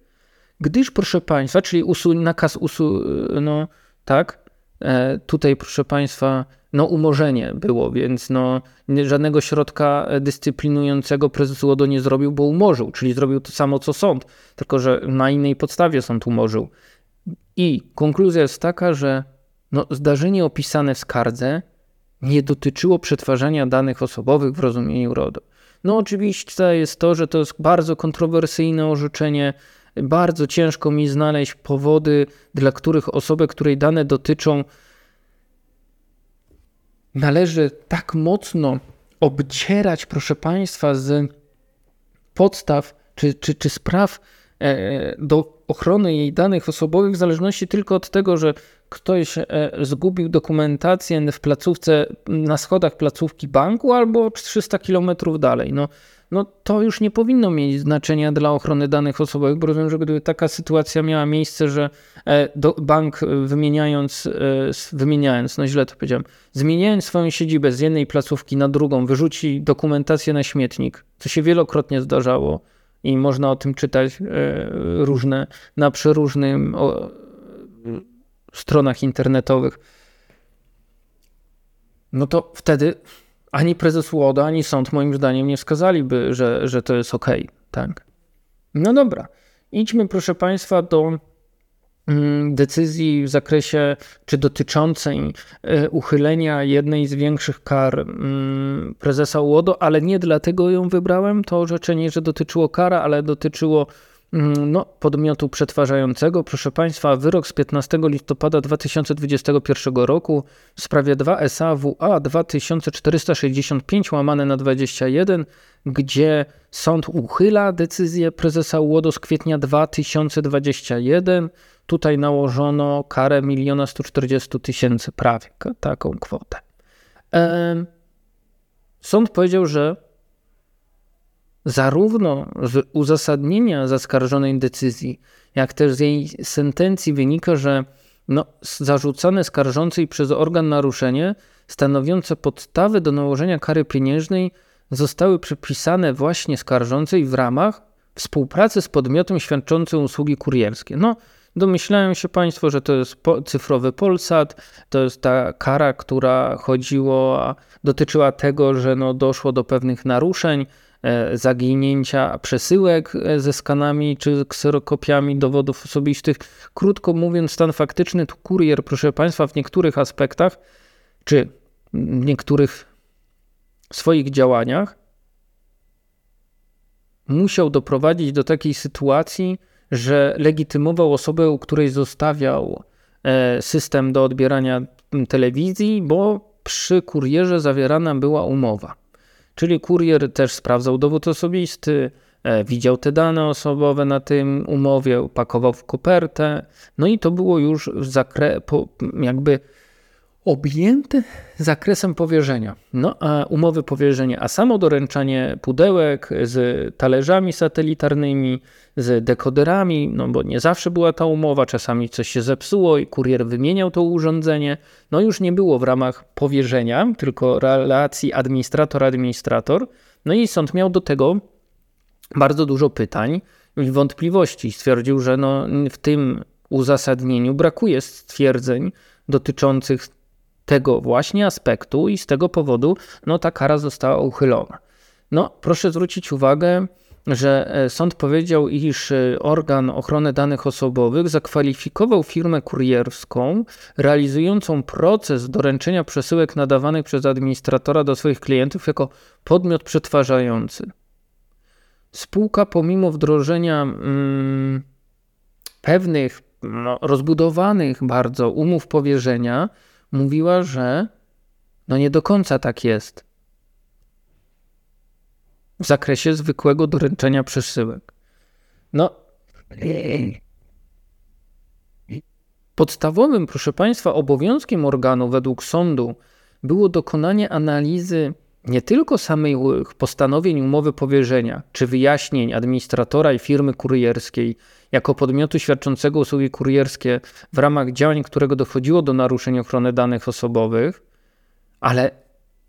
gdyż, proszę Państwa, czyli usu, nakaz usu, no tak, e, tutaj, proszę Państwa, no umorzenie było, więc no żadnego środka dyscyplinującego prezes UODO nie zrobił, bo umorzył, czyli zrobił to samo co sąd, tylko że na innej podstawie sąd umorzył. I konkluzja jest taka, że no, zdarzenie opisane w skardze nie dotyczyło przetwarzania danych osobowych w rozumieniu RODO. No oczywiście jest to, że to jest bardzo kontrowersyjne orzeczenie, bardzo ciężko mi znaleźć powody, dla których osobę, której dane dotyczą, należy tak mocno obcierać, proszę Państwa, z podstaw czy, czy, czy spraw e, do ochrony jej danych osobowych w zależności tylko od tego, że ktoś e, zgubił dokumentację w placówce, na schodach placówki banku albo 300 km dalej. No, no to już nie powinno mieć znaczenia dla ochrony danych osobowych, bo rozumiem, że gdyby taka sytuacja miała miejsce, że e, bank wymieniając, e, wymieniając, no źle to powiedziałem, zmieniając swoją siedzibę z jednej placówki na drugą, wyrzuci dokumentację na śmietnik, co się wielokrotnie zdarzało i można o tym czytać różne, na przeróżnym stronach internetowych, no to wtedy ani prezes UODA, ani sąd moim zdaniem nie wskazaliby, że, że to jest ok. Tak? No dobra, idźmy proszę Państwa do decyzji w zakresie, czy dotyczącej e, uchylenia jednej z większych kar mm, prezesa UODO, ale nie dlatego ją wybrałem, to orzeczenie, że dotyczyło kara, ale dotyczyło Mm, no, podmiotu przetwarzającego. Proszę Państwa, wyrok z 15 listopada 2021 roku w sprawie 2 SAWA 2465 łamane na 21, gdzie sąd uchyla decyzję prezesa UODO z kwietnia 2021. Tutaj nałożono karę 1 140 tysięcy prawie, taką kwotę. Sąd powiedział, że zarówno z uzasadnienia zaskarżonej decyzji, jak też z jej sentencji wynika, że no, zarzucane skarżącej przez organ naruszenie stanowiące podstawy do nałożenia kary pieniężnej zostały przypisane właśnie skarżącej w ramach współpracy z podmiotem świadczącym usługi kurierskie. No, domyślają się Państwo, że to jest cyfrowy Polsat, to jest ta kara, która chodziło, dotyczyła tego, że no, doszło do pewnych naruszeń, zaginięcia przesyłek e, ze skanami czy kserokopiami dowodów osobistych. Krótko mówiąc, stan faktyczny to kurier, proszę Państwa, w niektórych aspektach czy w niektórych swoich działaniach musiał doprowadzić do takiej sytuacji, że legitymował osobę, u której zostawiał e, system do odbierania telewizji, bo przy kurierze zawierana była umowa. Czyli kurier też sprawdzał dowód osobisty, e, widział te dane osobowe na tym umowie, pakował w kopertę. No i to było już zakre, jakby objęte zakresem powierzenia. No a umowy powierzenia, a samo doręczanie pudełek z talerzami satelitarnymi, z dekoderami, no bo nie zawsze była ta umowa, czasami coś się zepsuło i kurier wymieniał to urządzenie. No już nie było w ramach powierzenia, tylko relacji administrator-administrator. No i sąd miał do tego bardzo dużo pytań i wątpliwości. Stwierdził, że no w tym uzasadnieniu brakuje stwierdzeń dotyczących tego właśnie aspektu i z tego powodu no, ta kara została uchylona. No, proszę zwrócić uwagę, że e, sąd powiedział, iż e, organ ochrony danych osobowych zakwalifikował firmę kurierską realizującą proces doręczenia przesyłek nadawanych przez administratora do swoich klientów jako podmiot przetwarzający. Spółka, pomimo wdrożenia mm, pewnych no, rozbudowanych bardzo umów powierzenia, mówiła, że no nie do końca tak jest w zakresie zwykłego doręczenia przesyłek. No. Podstawowym, proszę Państwa, obowiązkiem organu według sądu było dokonanie analizy nie tylko samych postanowień umowy powierzenia, czy wyjaśnień administratora i firmy kurierskiej jako podmiotu świadczącego usługi kurierskie w ramach działań, którego dochodziło do naruszeń ochrony danych osobowych, ale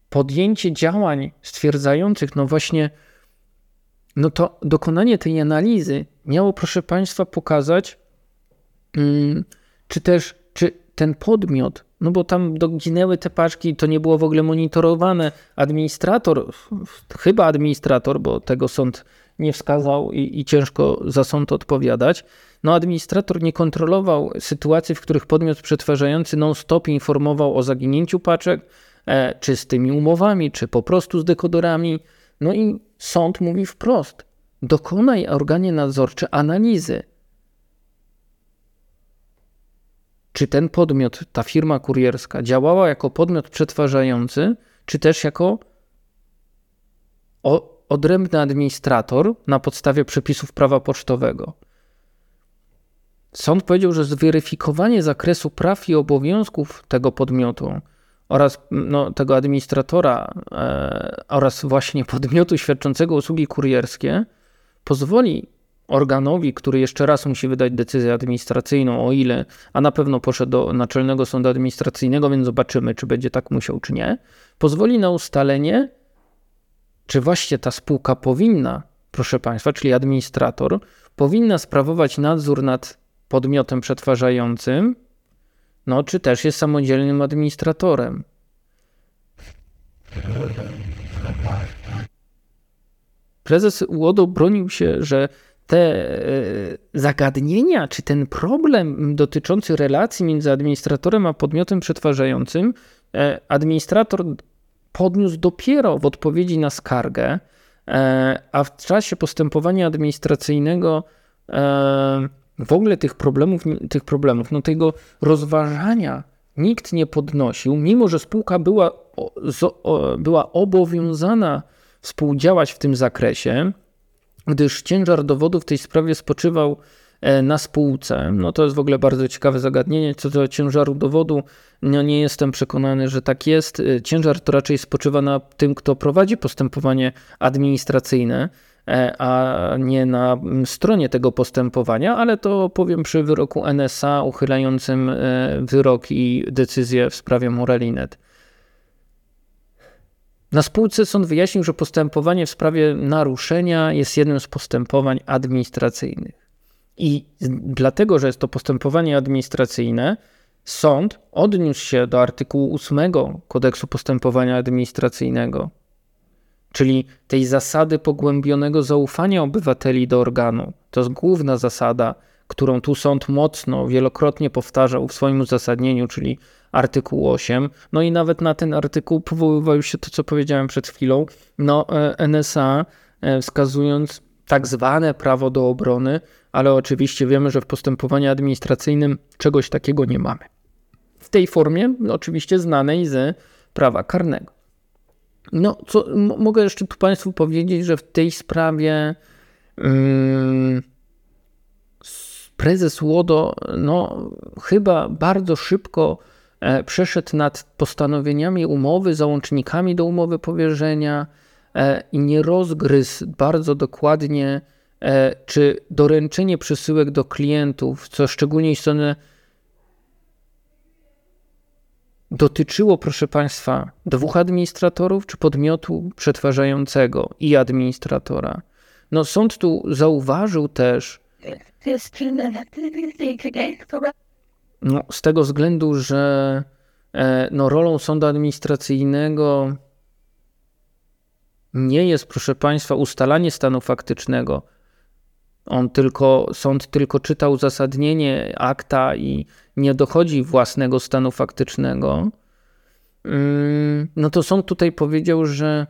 podjęcie działań stwierdzających, no właśnie, no to dokonanie tej analizy miało, proszę Państwa, pokazać, mm, czy też, czy ten podmiot, no bo tam doginęły te paczki, to nie było w ogóle monitorowane. Administrator, chyba administrator, bo tego sąd nie wskazał i, i ciężko za sąd odpowiadać. No, administrator nie kontrolował sytuacji, w których podmiot przetwarzający non-stop informował o zaginięciu paczek, e, czy z tymi umowami, czy po prostu z dekodorami. No i sąd mówi wprost: dokonaj organie nadzorcze analizy. Czy ten podmiot, ta firma kurierska działała jako podmiot przetwarzający, czy też jako odrębny administrator na podstawie przepisów prawa pocztowego. Sąd powiedział, że zweryfikowanie zakresu praw i obowiązków tego podmiotu oraz no, tego administratora e, oraz właśnie podmiotu świadczącego usługi kurierskie pozwoli organowi, który jeszcze raz musi wydać decyzję administracyjną, o ile, a na pewno poszedł do Naczelnego Sądu Administracyjnego, więc zobaczymy, czy będzie tak musiał, czy nie, pozwoli na ustalenie, czy właśnie ta spółka powinna, proszę Państwa, czyli administrator, powinna sprawować nadzór nad podmiotem przetwarzającym, no czy też jest samodzielnym administratorem. Prezes UODO bronił się, że te e, zagadnienia, czy ten problem dotyczący relacji między administratorem a podmiotem przetwarzającym, e, administrator podniósł dopiero w odpowiedzi na skargę, e, a w czasie postępowania administracyjnego w ogóle tych problemów, tych problemów, no tego rozważania nikt nie podnosił, mimo że spółka była, była obowiązana współdziałać w tym zakresie, gdyż ciężar dowodów w tej sprawie spoczywał e, na spółce. No to jest w ogóle bardzo ciekawe zagadnienie. Co do ciężaru dowodu, no nie jestem przekonany, że tak jest. E, ciężar to raczej spoczywa na tym, kto prowadzi postępowanie administracyjne, e, a nie na stronie tego postępowania, ale to powiem przy wyroku NSA uchylającym wyrok i decyzję w sprawie Morelinet. Na spółce sąd wyjaśnił, że postępowanie w sprawie naruszenia jest jednym z postępowań administracyjnych. I dlatego, że jest to postępowanie administracyjne, sąd odniósł się do artykułu 8 kodeksu postępowania administracyjnego, czyli tej zasady pogłębionego zaufania obywateli do organu. To jest główna zasada, którą tu sąd mocno, wielokrotnie powtarzał w swoim uzasadnieniu, czyli artykuł 8. No i nawet na ten artykuł powoływał się to, co powiedziałem przed chwilą. No, e, NSA e, wskazując tak zwane prawo do obrony, ale oczywiście wiemy, że w postępowaniu administracyjnym czegoś takiego nie mamy. W tej formie, oczywiście znanej z prawa karnego. No, co mogę jeszcze tu Państwu powiedzieć, że w tej sprawie. Yy, prezes Łodo no, chyba bardzo szybko e, przeszedł nad postanowieniami umowy, załącznikami do umowy powierzenia e, i nie rozgryzł bardzo dokładnie, e, czy doręczenie przesyłek do klientów, co szczególnie istotne, dotyczyło, proszę Państwa, dwóch administratorów czy podmiotu przetwarzającego i administratora. No, sąd tu zauważył też, No, z tego względu, że e, no, rolą sądu administracyjnego nie jest, proszę Państwa, ustalanie stanu faktycznego. On tylko, sąd tylko czyta uzasadnienie akta i nie dochodzi własnego stanu faktycznego. Mm, no to sąd tutaj powiedział, że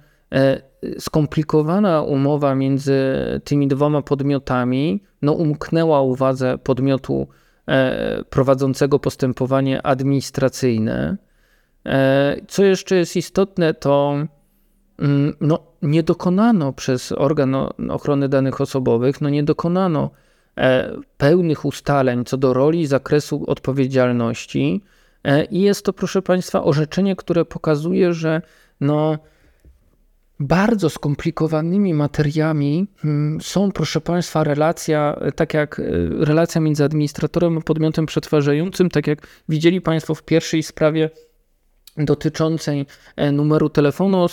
skomplikowana umowa między tymi dwoma podmiotami no, umknęła uwadze podmiotu e, prowadzącego postępowanie administracyjne. E, co jeszcze jest istotne, to mm, no, nie dokonano przez organ ochrony danych osobowych, no nie dokonano pełnych ustaleń co do roli i zakresu odpowiedzialności. I jest to, proszę Państwa, orzeczenie, które pokazuje, że no, bardzo skomplikowanymi materiami hmm, są, proszę Państwa, relacja, tak jak e, relacja między administratorem a podmiotem przetwarzającym, tak jak widzieli Państwo w pierwszej sprawie dotyczącej e, numeru telefonu,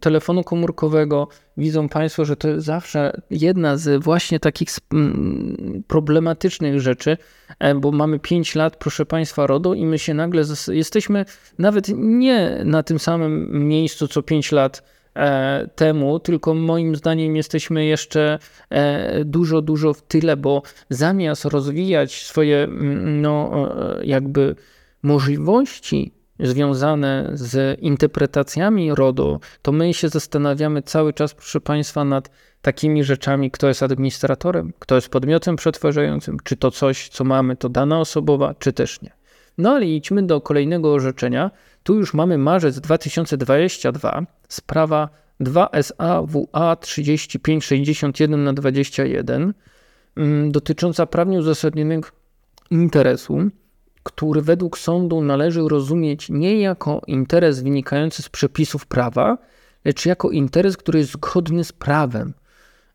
telefonu komórkowego. Widzą Państwo, że to jest zawsze jedna z właśnie takich problematycznych rzeczy, e, bo mamy 5 lat, proszę Państwa, RODO i my się nagle jesteśmy nawet nie na tym samym miejscu co 5 lat temu, tylko moim zdaniem jesteśmy jeszcze e, dużo, dużo w tyle, bo zamiast rozwijać swoje, mm, no, e, jakby możliwości związane z interpretacjami RODO, to my się zastanawiamy cały czas, proszę Państwa, nad takimi rzeczami, kto jest administratorem, kto jest podmiotem przetwarzającym, czy to coś, co mamy, to dana osobowa, czy też nie. No ale idźmy do kolejnego orzeczenia. Tu już mamy marzec 2022, sprawa 2SA WA 3561 na 21 mm, dotycząca prawnie uzasadnionego interesu, który według sądu należy rozumieć nie jako interes wynikający z przepisów prawa, lecz jako interes, który jest zgodny z prawem.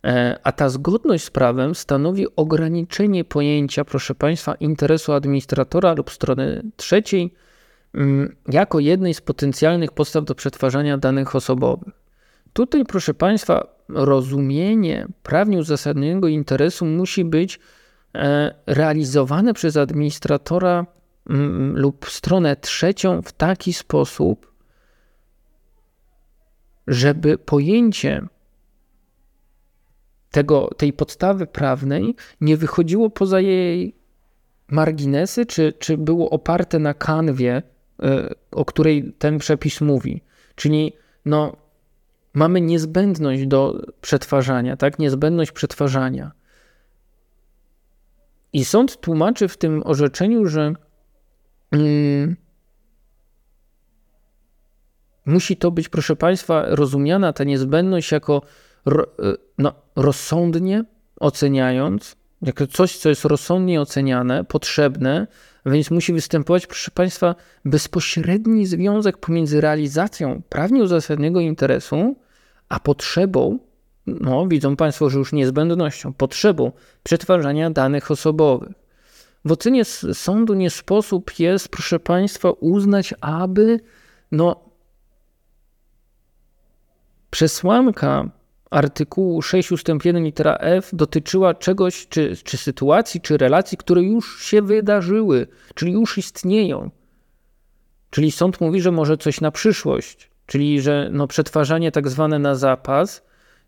E, a ta zgodność z prawem stanowi ograniczenie pojęcia, proszę Państwa, interesu administratora lub strony trzeciej jako jednej z potencjalnych podstaw do przetwarzania danych osobowych. Tutaj, proszę Państwa, rozumienie prawnie uzasadnionego interesu musi być e, realizowane przez administratora mm, lub stronę trzecią w taki sposób, żeby pojęcie tego, tej podstawy prawnej nie wychodziło poza jej marginesy, czy, czy było oparte na kanwie, o której ten przepis mówi. Czyli no, mamy niezbędność do przetwarzania, tak? Niezbędność przetwarzania. I sąd tłumaczy w tym orzeczeniu, że mm, musi to być, proszę Państwa, rozumiana ta niezbędność jako Y, no, rozsądnie oceniając, coś, co jest rozsądnie oceniane, potrzebne, więc musi występować, proszę Państwa, bezpośredni związek pomiędzy realizacją prawnie uzasadnionego interesu, a potrzebą, no widzą Państwo, że już niezbędnością, potrzebą przetwarzania danych osobowych. W ocenie sądu nie sposób jest, proszę Państwa, uznać, aby no, przesłanka artykułu 6 ust. 1 litera F dotyczyła czegoś, czy, czy sytuacji, czy relacji, które już się wydarzyły, czyli już istnieją. Czyli sąd mówi, że może coś na przyszłość, czyli że no, przetwarzanie tak zwane na zapas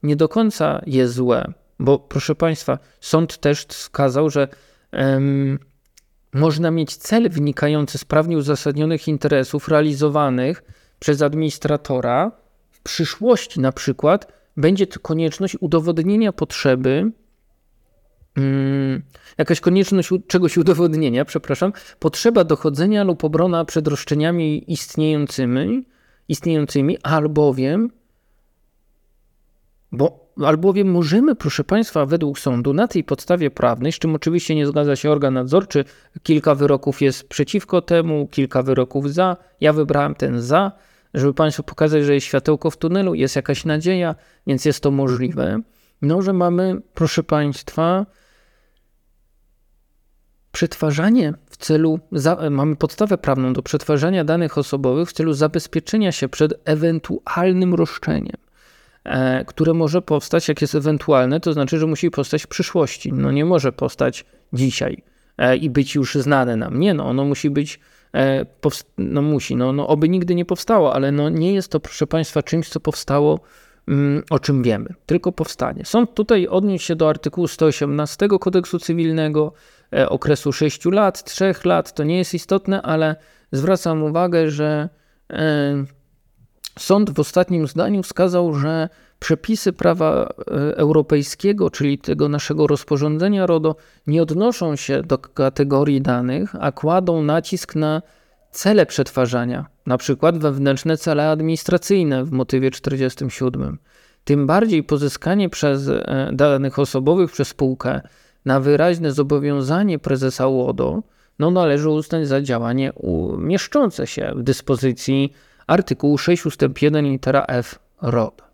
nie do końca jest złe, bo proszę Państwa, sąd też wskazał, że em, można mieć cel wynikający z prawnie uzasadnionych interesów realizowanych przez administratora w przyszłości, na przykład będzie konieczność udowodnienia potrzeby, hmm, jakaś konieczność czegoś udowodnienia, przepraszam, potrzeba dochodzenia lub obrona przed roszczeniami istniejącymi, istniejącymi albowiem, bo albowiem możemy, proszę Państwa, według sądu na tej podstawie prawnej, z czym oczywiście nie zgadza się organ nadzorczy, kilka wyroków jest przeciwko temu, kilka wyroków za, ja wybrałem ten za, żeby Państwu pokazać, że jest światełko w tunelu, jest jakaś nadzieja, więc jest to możliwe. No, że mamy, proszę Państwa, przetwarzanie w celu, za, mamy podstawę prawną do przetwarzania danych osobowych w celu zabezpieczenia się przed ewentualnym roszczeniem. e, które może powstać, jak jest ewentualne, to znaczy, że musi powstać w przyszłości. No nie może powstać dzisiaj e, i być już znane nam. Nie, no ono musi być, no musi, no, no oby nigdy nie powstało, ale no nie jest to, proszę Państwa, czymś, co powstało mm, o czym wiemy, tylko powstanie. Sąd tutaj odniósł się do artykułu 118 kodeksu cywilnego, okresu 6 lat, 3 lat, to nie jest istotne, ale zwracam uwagę, że Sąd w ostatnim zdaniu wskazał, że przepisy prawa e, europejskiego, czyli tego naszego rozporządzenia RODO, nie odnoszą się do kategorii danych, a kładą nacisk na cele przetwarzania, na przykład wewnętrzne cele administracyjne w motywie 47. Tym bardziej pozyskanie przez e, danych osobowych przez spółkę na wyraźne zobowiązanie prezesa UODO no należy uznać za działanie mieszczące się w dyspozycji artykułu 6 ust. 1 litera F ROD.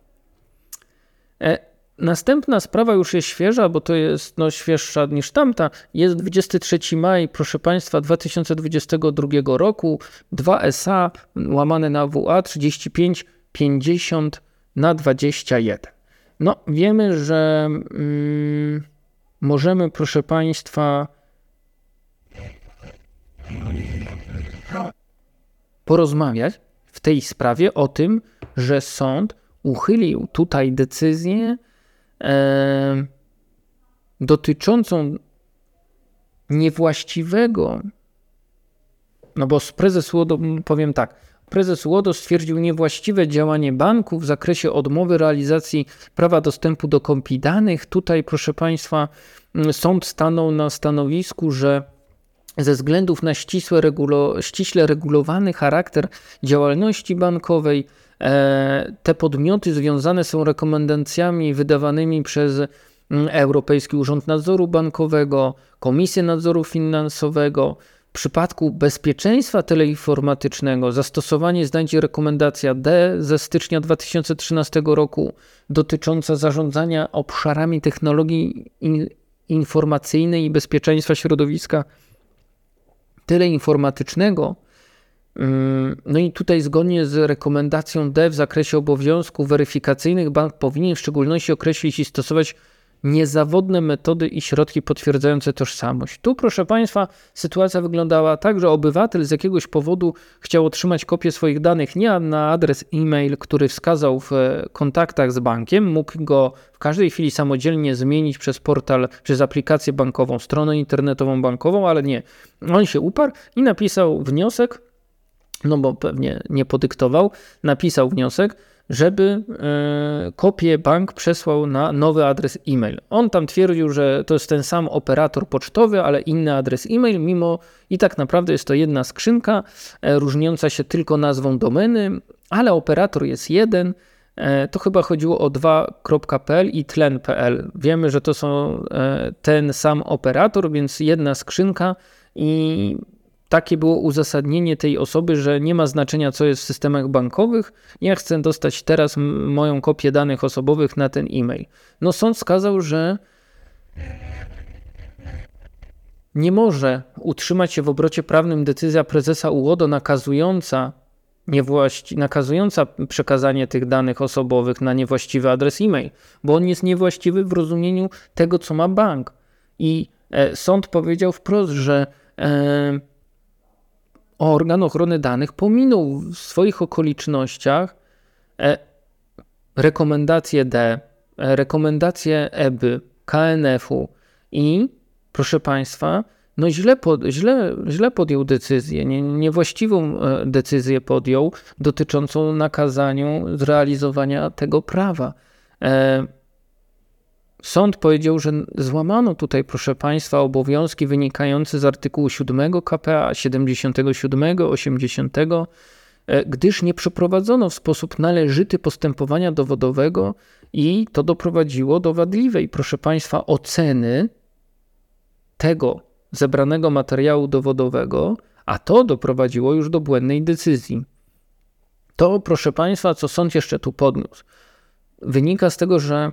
E, następna sprawa już jest świeża, bo to jest no, świeższa niż tamta. Jest 23 maj, proszę Państwa, 2022 roku, 2 SA łamane na WA 35 50 na 21. No, wiemy, że mm, możemy, proszę Państwa, porozmawiać w tej sprawie o tym, że sąd uchylił tutaj decyzję e, dotyczącą niewłaściwego, no bo prezes Łodo, powiem tak, prezes Łodo stwierdził niewłaściwe działanie banku w zakresie odmowy realizacji prawa dostępu do kopii danych. Tutaj, proszę Państwa, sąd stanął na stanowisku, że ze względów na ścisłe regulo, ściśle regulowany charakter działalności bankowej, te podmioty związane są rekomendacjami wydawanymi przez mm, Europejski Urząd Nadzoru Bankowego, Komisję Nadzoru Finansowego. W przypadku bezpieczeństwa teleinformatycznego zastosowanie znajdzie rekomendacja D ze stycznia 2013 roku dotycząca zarządzania obszarami technologii informacyjnej i bezpieczeństwa środowiska teleinformatycznego. No i tutaj zgodnie z rekomendacją D w zakresie obowiązków weryfikacyjnych bank powinien w szczególności określić i stosować niezawodne metody i środki potwierdzające tożsamość. Tu, proszę Państwa, sytuacja wyglądała tak, że obywatel z jakiegoś powodu chciał otrzymać kopię swoich danych nie na adres e-mail, który wskazał w kontaktach z bankiem, mógł go w każdej chwili samodzielnie zmienić przez portal, przez aplikację bankową, stronę internetową bankową, ale nie. On się uparł i napisał wniosek, no bo pewnie nie podyktował, napisał wniosek, żeby e, kopię bank przesłał na nowy adres e-mail. On tam twierdził, że to jest ten sam operator pocztowy, ale inny adres e-mail, mimo i tak naprawdę jest to jedna skrzynka, e, różniąca się tylko nazwą domeny, ale operator jest jeden. E, to chyba chodziło o 2.pl i tlen.pl. Wiemy, że to są ten sam operator, więc jedna skrzynka i takie było uzasadnienie tej osoby, że nie ma znaczenia, co jest w systemach bankowych. Ja chcę dostać teraz moją kopię danych osobowych na ten e-mail. No, sąd wskazał, że nie może utrzymać się w obrocie prawnym decyzja prezesa UODO nakazująca, niewłaści, nakazująca przekazanie tych danych osobowych na niewłaściwy adres e-mail, bo on jest niewłaściwy w rozumieniu tego, co ma bank. I e, sąd powiedział wprost, że e, organ ochrony danych pominął w swoich okolicznościach e, rekomendacje D, e, rekomendacje EBY, KNF-u i proszę Państwa, no źle, pod, źle, źle podjął decyzję, nie, niewłaściwą e, decyzję podjął dotyczącą nakazaniu zrealizowania tego prawa. Sąd powiedział, że złamano tutaj, proszę Państwa, obowiązki wynikające z artykułu 7 KPA, 77, 80, gdyż nie przeprowadzono w sposób należyty postępowania dowodowego i to doprowadziło do wadliwej, proszę Państwa, oceny tego zebranego materiału dowodowego, a to doprowadziło już do błędnej decyzji. To, proszę Państwa, co sąd jeszcze tu podniósł, wynika z tego, że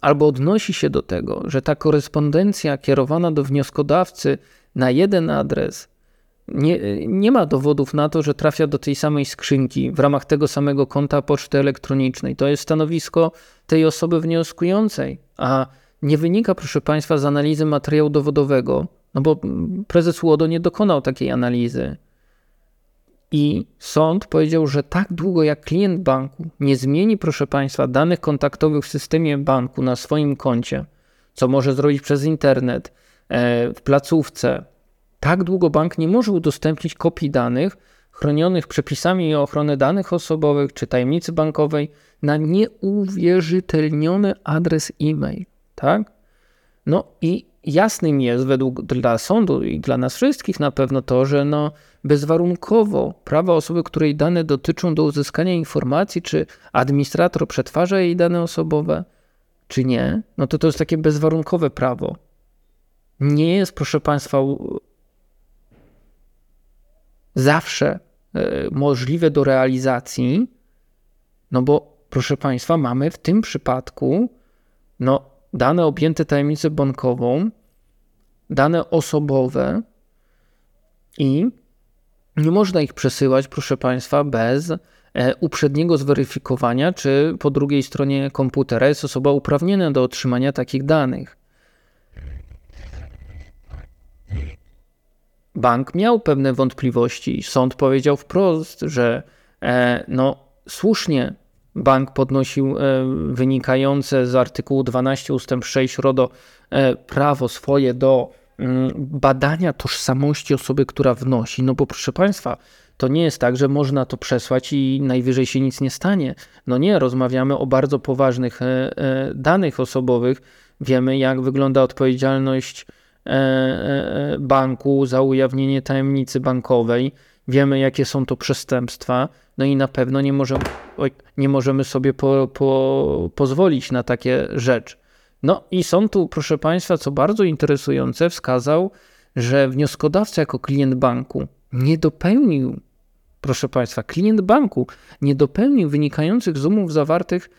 albo odnosi się do tego, że ta korespondencja kierowana do wnioskodawcy na jeden adres nie, nie ma dowodów na to, że trafia do tej samej skrzynki w ramach tego samego konta poczty elektronicznej. To jest stanowisko tej osoby wnioskującej, a nie wynika, proszę Państwa, z analizy materiału dowodowego, no bo prezes Łodo nie dokonał takiej analizy. I sąd powiedział, że tak długo jak klient banku nie zmieni, proszę Państwa, danych kontaktowych w systemie banku na swoim koncie, co może zrobić przez internet, e, w placówce, tak długo bank nie może udostępnić kopii danych chronionych przepisami o ochronę danych osobowych czy tajemnicy bankowej na nieuwierzytelniony adres e-mail. Tak? No i jasnym jest według dla sądu i dla nas wszystkich na pewno to, że no bezwarunkowo prawa osoby, której dane dotyczą do uzyskania informacji, czy administrator przetwarza jej dane osobowe, czy nie, no to to jest takie bezwarunkowe prawo. Nie jest, proszę Państwa, zawsze e, możliwe do realizacji, no bo proszę Państwa, mamy w tym przypadku no, dane objęte tajemnicą bankową, dane osobowe i nie można ich przesyłać, proszę Państwa, bez e, uprzedniego zweryfikowania, czy po drugiej stronie komputera jest osoba uprawniona do otrzymania takich danych. Bank miał pewne wątpliwości. Sąd powiedział wprost, że e, no, słusznie bank podnosił e, wynikające z artykułu 12 ust. 6 RODO prawo swoje do badania tożsamości osoby, która wnosi. No bo proszę Państwa, to nie jest tak, że można to przesłać i najwyżej się nic nie stanie. No nie, rozmawiamy o bardzo poważnych e, danych osobowych. Wiemy, jak wygląda odpowiedzialność banku za ujawnienie tajemnicy bankowej. Wiemy, jakie są to przestępstwa. No i na pewno nie możemy, nie możemy sobie po, po, pozwolić na takie rzeczy. No i sąd tu, proszę Państwa, co bardzo interesujące, wskazał, że wnioskodawca jako klient banku nie dopełnił, proszę Państwa, klient banku nie dopełnił wynikających z umów zawartych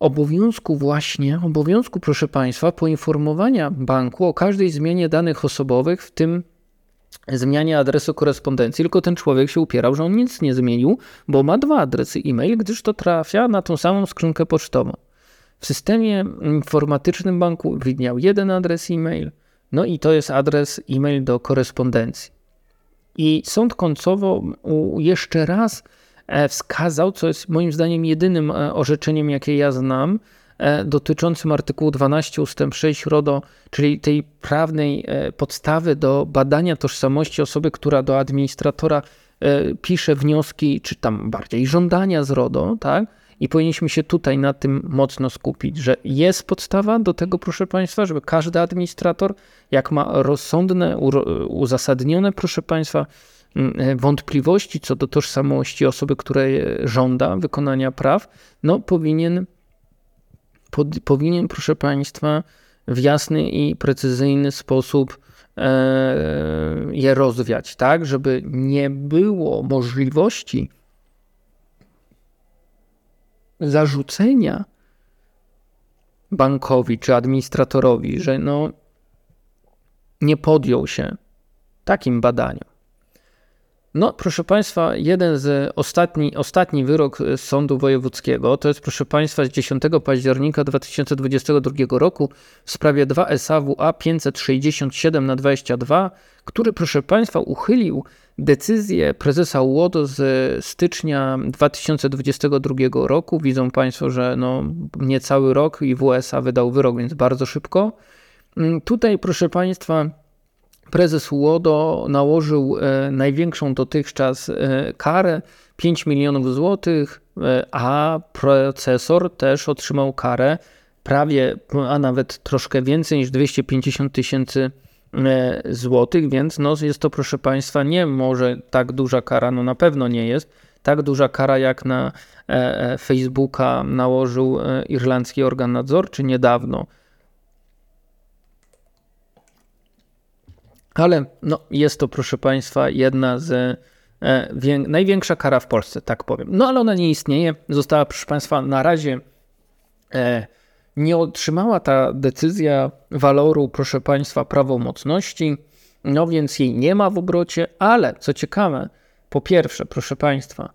obowiązku właśnie, obowiązku, proszę Państwa, poinformowania banku o każdej zmianie danych osobowych, w tym zmianie adresu korespondencji, tylko ten człowiek się upierał, że on nic nie zmienił, bo ma dwa adresy e-mail, gdyż to trafia na tą samą skrzynkę pocztową. W systemie informatycznym banku widniał jeden adres e-mail, no i to jest adres e-mail do korespondencji. I sąd końcowo jeszcze raz e, wskazał, co jest moim zdaniem jedynym e, orzeczeniem, jakie ja znam, E, dotyczącym artykułu 12 ust. 6 RODO, czyli tej prawnej podstawy do badania tożsamości osoby, która do administratora pisze wnioski, czy tam bardziej żądania z RODO, tak? I powinniśmy się tutaj na tym mocno skupić, że jest podstawa do tego, proszę Państwa, żeby każdy administrator, jak ma rozsądne, uzasadnione, proszę Państwa, wątpliwości co do tożsamości osoby, której żąda wykonania praw, no powinien pod, powinien, proszę Państwa, w jasny i precyzyjny sposób e, je rozwiać, tak, żeby nie było możliwości zarzucenia bankowi czy administratorowi, że no, nie podjął się takim badaniom. No, proszę Państwa, jeden z ostatni, ostatni wyrok z Sądu Wojewódzkiego to jest, proszę Państwa, z 10 października 2022 roku w sprawie 2 SAWA 567 na 22, który, proszę Państwa, uchylił decyzję prezesa UODO z stycznia 2022 roku. Widzą Państwo, że no, niecały rok i WSA wydał wyrok, więc bardzo szybko. Mm, tutaj, proszę Państwa, prezes UODO nałożył e, największą dotychczas e, karę 5 milionów złotych, e, a procesor też otrzymał karę prawie, a nawet troszkę więcej niż 250 tysięcy złotych, więc no jest to proszę Państwa nie może tak duża kara, no na pewno nie jest, tak duża kara jak na Facebooka nałożył irlandzki organ nadzorczy niedawno. Ale no, jest to, proszę Państwa, jedna z e, największa kara w Polsce, tak powiem. No ale ona nie istnieje. Została, proszę Państwa, na razie e, nie otrzymała ta decyzja waloru, proszę Państwa, prawomocności. no więc jej nie ma w obrocie, ale co ciekawe, po pierwsze, proszę Państwa,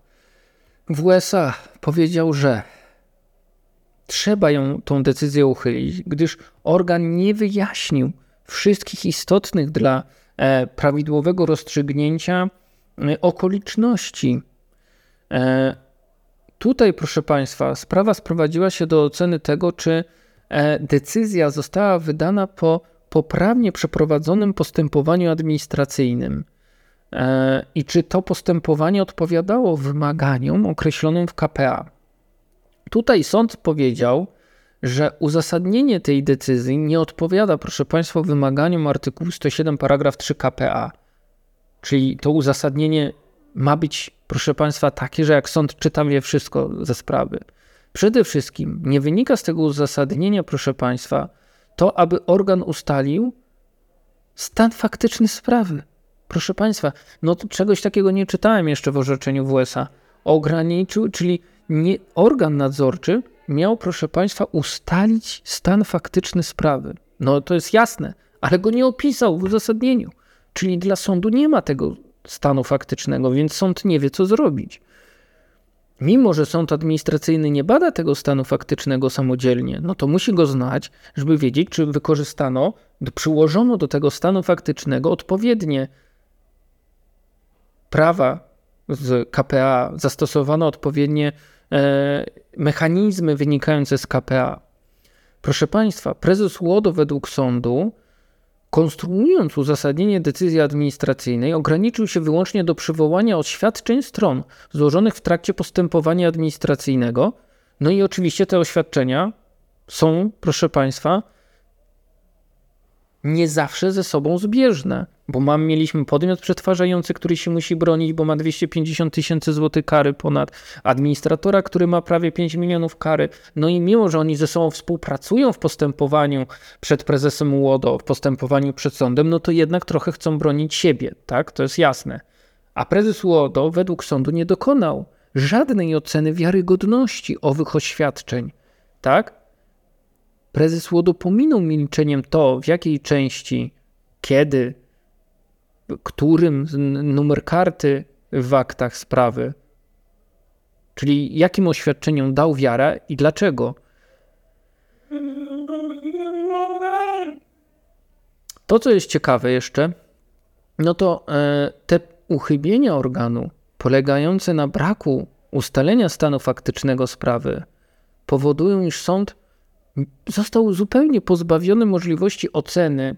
w USA powiedział, że trzeba ją, tą decyzję uchylić, gdyż organ nie wyjaśnił wszystkich istotnych dla e, prawidłowego rozstrzygnięcia e, okoliczności. E, tutaj, proszę Państwa, sprawa sprowadziła się do oceny tego, czy decyzja została wydana po poprawnie przeprowadzonym postępowaniu administracyjnym i czy to postępowanie odpowiadało wymaganiom określonym w KPA. Tutaj sąd powiedział, że uzasadnienie tej decyzji nie odpowiada, proszę Państwa, wymaganiom artykułu 107 paragraf 3 KPA. Czyli to uzasadnienie ma być, proszę Państwa, takie, że jak sąd czyta wie wszystko ze sprawy. Przede wszystkim nie wynika z tego uzasadnienia, proszę Państwa, to, aby organ ustalił stan faktyczny sprawy. Proszę Państwa, no czegoś takiego nie czytałem jeszcze w orzeczeniu w USA. Ograniczył, czyli nie, organ nadzorczy miał, proszę Państwa, ustalić stan faktyczny sprawy. No to jest jasne, ale go nie opisał w uzasadnieniu. Czyli dla sądu nie ma tego stanu faktycznego, więc sąd nie wie, co zrobić. Mimo, że sąd administracyjny nie bada tego stanu faktycznego samodzielnie, no to musi go znać, żeby wiedzieć, czy wykorzystano, przyłożono do tego stanu faktycznego odpowiednie prawa z KPA, zastosowano odpowiednie mechanizmy wynikające z KPA. Proszę Państwa, prezes Łodo według sądu, konstruując uzasadnienie decyzji administracyjnej, ograniczył się wyłącznie do przywołania oświadczeń stron złożonych w trakcie postępowania administracyjnego. No i oczywiście te oświadczenia są, proszę Państwa, nie zawsze ze sobą zbieżne, bo mam, mieliśmy podmiot przetwarzający, który się musi bronić, bo ma 250 tysięcy złotych kary ponad, administratora, który ma prawie 5 milionów kary. No i mimo, że oni ze sobą współpracują w postępowaniu przed prezesem UODO, w postępowaniu przed sądem, no to jednak trochę chcą bronić siebie, tak? To jest jasne. A prezes UODO według sądu nie dokonał żadnej oceny wiarygodności owych oświadczeń, tak? Prezes Łodo pominął milczeniem to, w jakiej części, kiedy, którym numer karty w aktach sprawy, czyli jakim oświadczeniom dał wiarę i dlaczego. To, co jest ciekawe jeszcze, no to e, te uchybienia organu polegające na braku ustalenia stanu faktycznego sprawy powodują, iż sąd został zupełnie pozbawiony możliwości oceny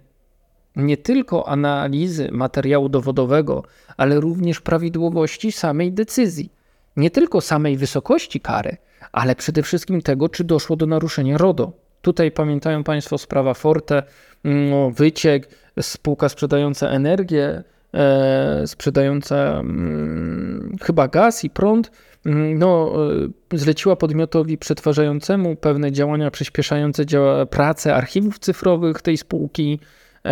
nie tylko analizy materiału dowodowego, ale również prawidłowości samej decyzji. Nie tylko samej wysokości kary, ale przede wszystkim tego, czy doszło do naruszenia RODO. Tutaj pamiętają Państwo sprawa Forte, no, wyciek, spółka sprzedająca energię, e, sprzedająca mm, chyba gaz i prąd, Mm, no, e, zleciła podmiotowi przetwarzającemu pewne działania przyspieszające działa, pracę archiwów cyfrowych tej spółki,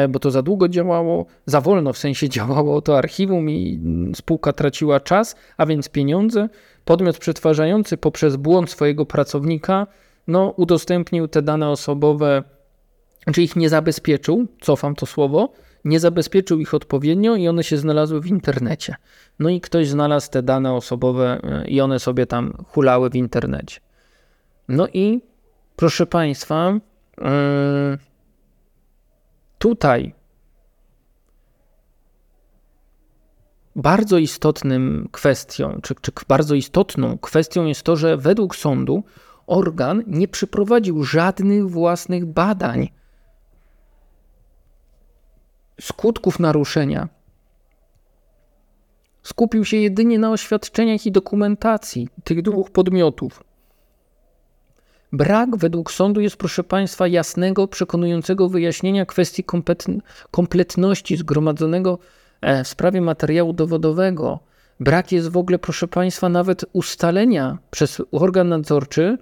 bo to za długo działało, za wolno w sensie działało to archiwum i spółka traciła czas, a więc pieniądze. Podmiot przetwarzający poprzez błąd swojego pracownika no, udostępnił te dane osobowe, czy ich nie zabezpieczył, cofam to słowo, nie zabezpieczył ich odpowiednio i one się znalazły w internecie. No i ktoś znalazł te dane osobowe e, i one sobie tam hulały w internecie. No i proszę Państwa, e, tutaj bardzo istotnym kwestią, czy, czy bardzo istotną kwestią jest to, że według sądu organ nie przeprowadził żadnych własnych badań skutków naruszenia. Skupił się jedynie na oświadczeniach i dokumentacji tych dwóch podmiotów. Brak według sądu jest, proszę Państwa, jasnego, przekonującego wyjaśnienia kwestii kompletności zgromadzonego e, w sprawie materiału dowodowego. Brak jest w ogóle, proszę Państwa, nawet ustalenia przez organ nadzorczy,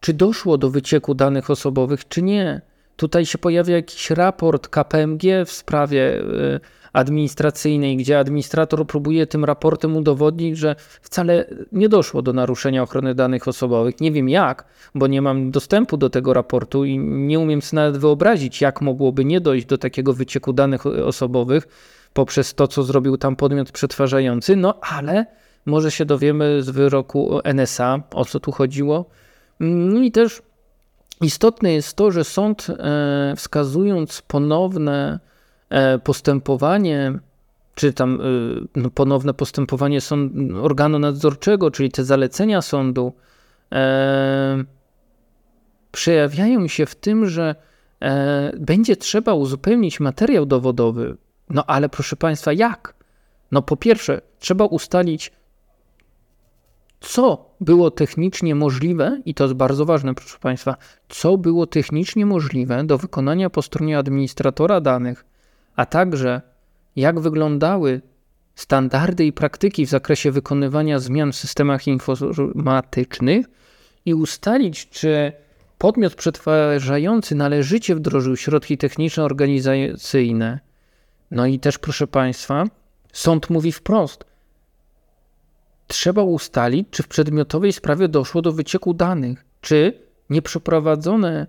czy doszło do wycieku danych osobowych, czy nie. Tutaj się pojawia jakiś raport KPMG w sprawie y, administracyjnej, gdzie administrator próbuje tym raportem udowodnić, że wcale nie doszło do naruszenia ochrony danych osobowych. Nie wiem jak, bo nie mam dostępu do tego raportu i nie umiem sobie nawet wyobrazić, jak mogłoby nie dojść do takiego wycieku danych osobowych poprzez to, co zrobił tam podmiot przetwarzający, no ale może się dowiemy z wyroku NSA, o co tu chodziło. No i też istotne jest to, że sąd e, wskazując ponowne postępowanie, czy tam e, no, ponowne postępowanie sąd, organu nadzorczego, czyli te zalecenia sądu, przejawiają się w tym, że będzie trzeba uzupełnić materiał dowodowy. No ale proszę Państwa, jak? No po pierwsze, trzeba ustalić co było technicznie możliwe, i to jest bardzo ważne, proszę Państwa, co było technicznie możliwe do wykonania po stronie administratora danych, a także jak wyglądały standardy i praktyki w zakresie wykonywania zmian w systemach informatycznych i ustalić, czy podmiot przetwarzający należycie wdrożył środki techniczne organizacyjne. No i też, proszę Państwa, sąd mówi wprost, trzeba ustalić, czy w przedmiotowej sprawie doszło do wycieku danych, czy nie przeprowadzone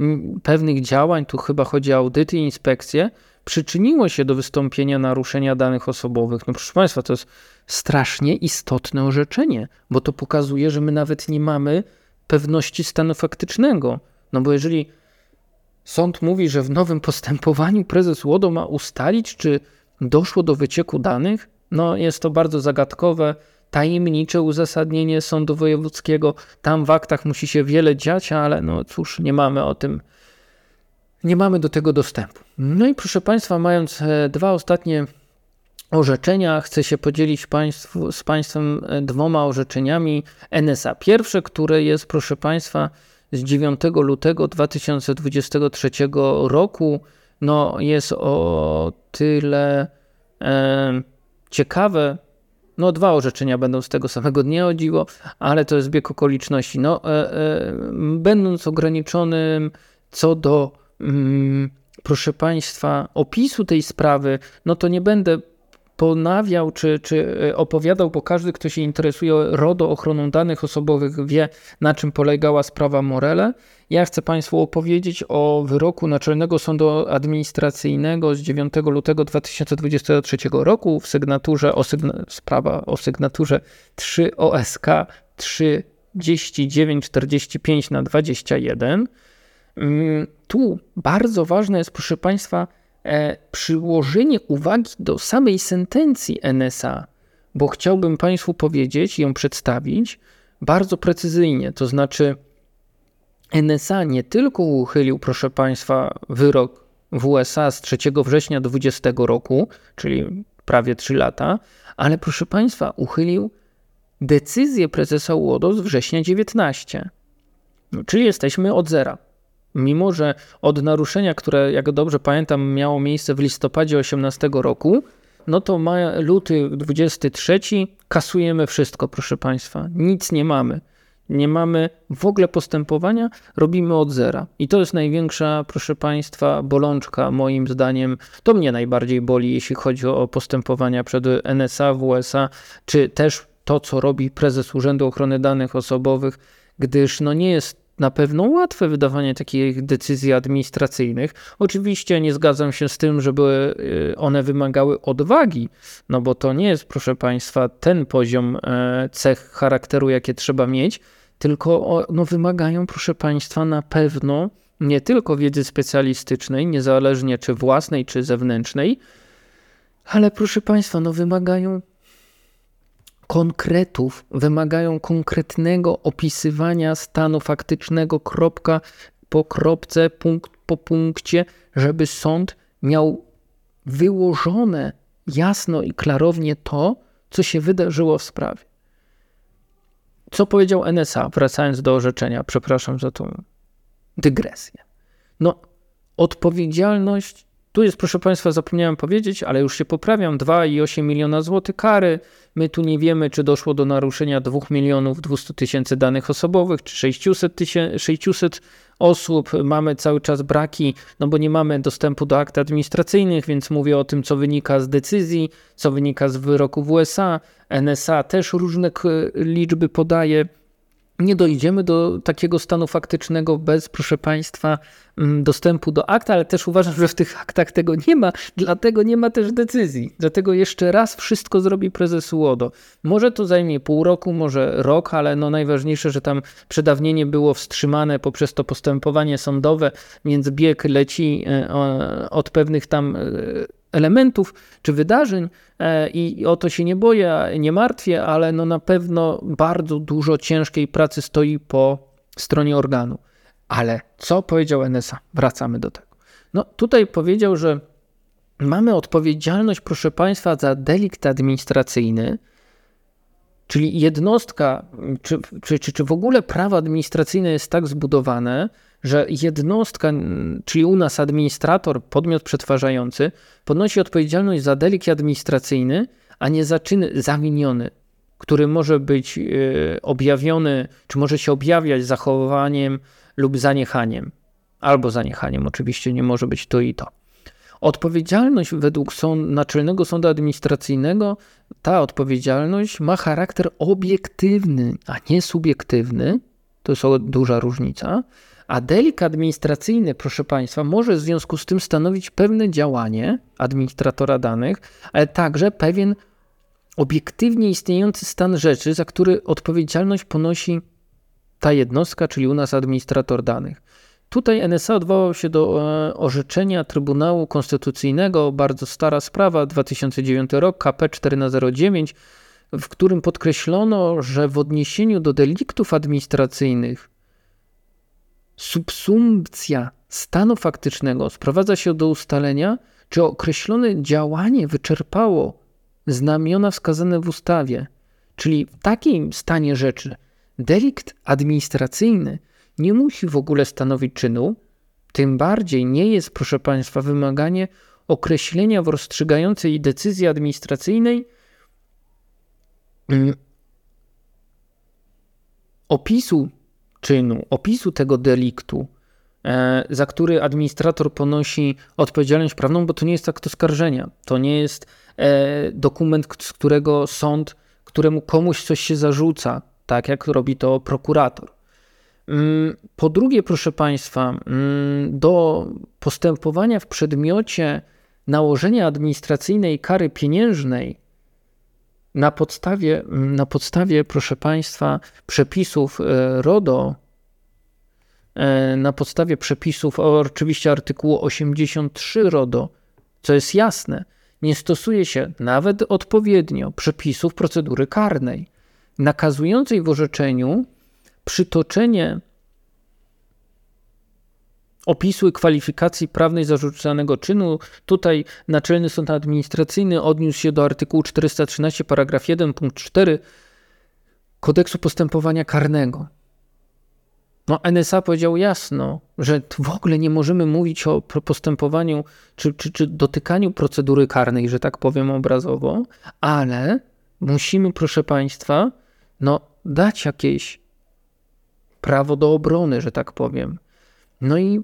mm, pewnych działań, tu chyba chodzi o audyty i inspekcje, przyczyniło się do wystąpienia naruszenia danych osobowych. No proszę Państwa, to jest strasznie istotne orzeczenie, bo to pokazuje, że my nawet nie mamy pewności stanu faktycznego. No bo jeżeli sąd mówi, że w nowym postępowaniu prezes łodo ma ustalić, czy doszło do wycieku danych, no jest to bardzo zagadkowe tajemnicze uzasadnienie sądu wojewódzkiego. Tam w aktach musi się wiele dziać, ale no cóż, nie mamy o tym, nie mamy do tego dostępu. No i proszę Państwa, mając e, dwa ostatnie orzeczenia, chcę się podzielić państwu, z Państwem e, dwoma orzeczeniami NSA. Pierwsze, które jest, proszę Państwa, z 9 lutego 2023 roku, no jest o tyle e, ciekawe, no, dwa orzeczenia będą z tego samego dnia o dziwo, ale to jest bieg okoliczności. No, e, e, będąc ograniczonym co do, mm, proszę Państwa, opisu tej sprawy, no to nie będę ponawiał czy, czy e, opowiadał, bo każdy, kto się interesuje RODO, ochroną danych osobowych, wie, na czym polegała sprawa Morele. Ja chcę Państwu opowiedzieć o wyroku Naczelnego Sądu Administracyjnego z 9 lutego 2023 roku w sygnaturze, o sygna, sprawa o sygnaturze 3 OSK 3945 na 21. Mm, tu bardzo ważne jest, proszę Państwa, E, przyłożenie uwagi do samej sentencji NSA, bo chciałbym Państwu powiedzieć, ją przedstawić bardzo precyzyjnie. To znaczy, NSA nie tylko uchylił, proszę Państwa, wyrok w USA z 3 września 2020 roku, czyli prawie 3 lata, ale proszę Państwa, uchylił decyzję prezesa UODO z września 19. No, czyli jesteśmy od zera. Mimo, że od naruszenia, które, jak dobrze pamiętam, miało miejsce w listopadzie 18 roku, no to luty 23, kasujemy wszystko, proszę Państwa. Nic nie mamy. Nie mamy w ogóle postępowania, robimy od zera. I to jest największa, proszę Państwa, bolączka, moim zdaniem. To mnie najbardziej boli, jeśli chodzi o postępowania przed NSA w USA, czy też to, co robi prezes Urzędu Ochrony Danych Osobowych, gdyż no nie jest na pewno łatwe wydawanie takich decyzji administracyjnych. Oczywiście nie zgadzam się z tym, żeby y, one wymagały odwagi, no bo to nie jest, proszę Państwa, ten poziom e, cech charakteru, jakie trzeba mieć, tylko no, wymagają, proszę Państwa, na pewno nie tylko wiedzy specjalistycznej, niezależnie czy własnej, czy zewnętrznej, ale proszę Państwa, no wymagają konkretów, wymagają konkretnego opisywania stanu faktycznego, kropka po kropce, punkt po punkcie, żeby sąd miał wyłożone jasno i klarownie to, co się wydarzyło w sprawie. Co powiedział NSA, wracając do orzeczenia? Przepraszam za tą dygresję. No, odpowiedzialność Tu jest, proszę Państwa, zapomniałem powiedzieć, ale już się poprawiam, 2,8 miliona złotych kary. My tu nie wiemy, czy doszło do naruszenia 2 milionów 200 tysięcy danych osobowych, czy 600, tysięcy, 600 osób. Mamy cały czas braki, no bo nie mamy dostępu do akt administracyjnych, więc mówię o tym, co wynika z decyzji, co wynika z wyroku w USA. NSA też różne liczby podaje nie dojdziemy do takiego stanu faktycznego bez, proszę Państwa, mm, dostępu do akta, ale też uważam, że w tych aktach tego nie ma, dlatego nie ma też decyzji. Dlatego jeszcze raz wszystko zrobi prezes UODO. Może to zajmie pół roku, może rok, ale no najważniejsze, że tam przedawnienie było wstrzymane poprzez to postępowanie sądowe, więc bieg leci e, od pewnych tam e, elementów czy wydarzeń e, i o to się nie boję, nie martwię, ale no na pewno bardzo dużo ciężkiej pracy stoi po stronie organu. Ale co powiedział NSA? Wracamy do tego. No tutaj powiedział, że mamy odpowiedzialność, proszę Państwa, za delikt administracyjny, czyli jednostka, czy, czy, czy, czy w ogóle prawo administracyjne jest tak zbudowane, że jednostka, czyli u nas administrator, podmiot przetwarzający, ponosi odpowiedzialność za delikt administracyjny, a nie za czyn zawiniony, który może być e, objawiony, czy może się objawiać zachowaniem lub zaniechaniem. Albo zaniechaniem, oczywiście nie może być to i to. Odpowiedzialność według sąd, Naczelnego Sądu Administracyjnego, ta odpowiedzialność ma charakter obiektywny, a nie subiektywny. To jest duża różnica. A delik administracyjny, proszę Państwa, może w związku z tym stanowić pewne działanie administratora danych, ale także pewien obiektywnie istniejący stan rzeczy, za który odpowiedzialność ponosi ta jednostka, czyli u nas administrator danych. Tutaj NSA odwołał się do e, orzeczenia Trybunału Konstytucyjnego, bardzo stara sprawa, 2009 rok, KP 409, w którym podkreślono, że w odniesieniu do deliktów administracyjnych subsumpcja stanu faktycznego sprowadza się do ustalenia, czy określone działanie wyczerpało znamiona wskazane w ustawie. Czyli w takim stanie rzeczy delikt administracyjny nie musi w ogóle stanowić czynu, tym bardziej nie jest, proszę Państwa, wymaganie określenia w rozstrzygającej decyzji administracyjnej mm, opisu czynu, opisu tego deliktu, e, za który administrator ponosi odpowiedzialność prawną, bo to nie jest akt oskarżenia. To nie jest e, dokument, z którego sąd, któremu komuś coś się zarzuca, tak jak robi to prokurator. Mm, po drugie, proszę Państwa, mm, do postępowania w przedmiocie nałożenia administracyjnej kary pieniężnej na podstawie, na podstawie, proszę Państwa, przepisów e, RODO, e, na podstawie przepisów, oczywiście artykułu 83 RODO, co jest jasne, nie stosuje się nawet odpowiednio przepisów procedury karnej, nakazującej w orzeczeniu przytoczenie opisu i kwalifikacji prawnej zarzucanego czynu. Tutaj Naczelny Sąd Administracyjny odniósł się do artykułu 413 paragraf 1 punkt 4 Kodeksu Postępowania Karnego. No, NSA powiedział jasno, że w ogóle nie możemy mówić o postępowaniu czy, czy, czy dotykaniu procedury karnej, że tak powiem obrazowo, ale musimy, proszę Państwa, no, dać jakieś prawo do obrony, że tak powiem. No i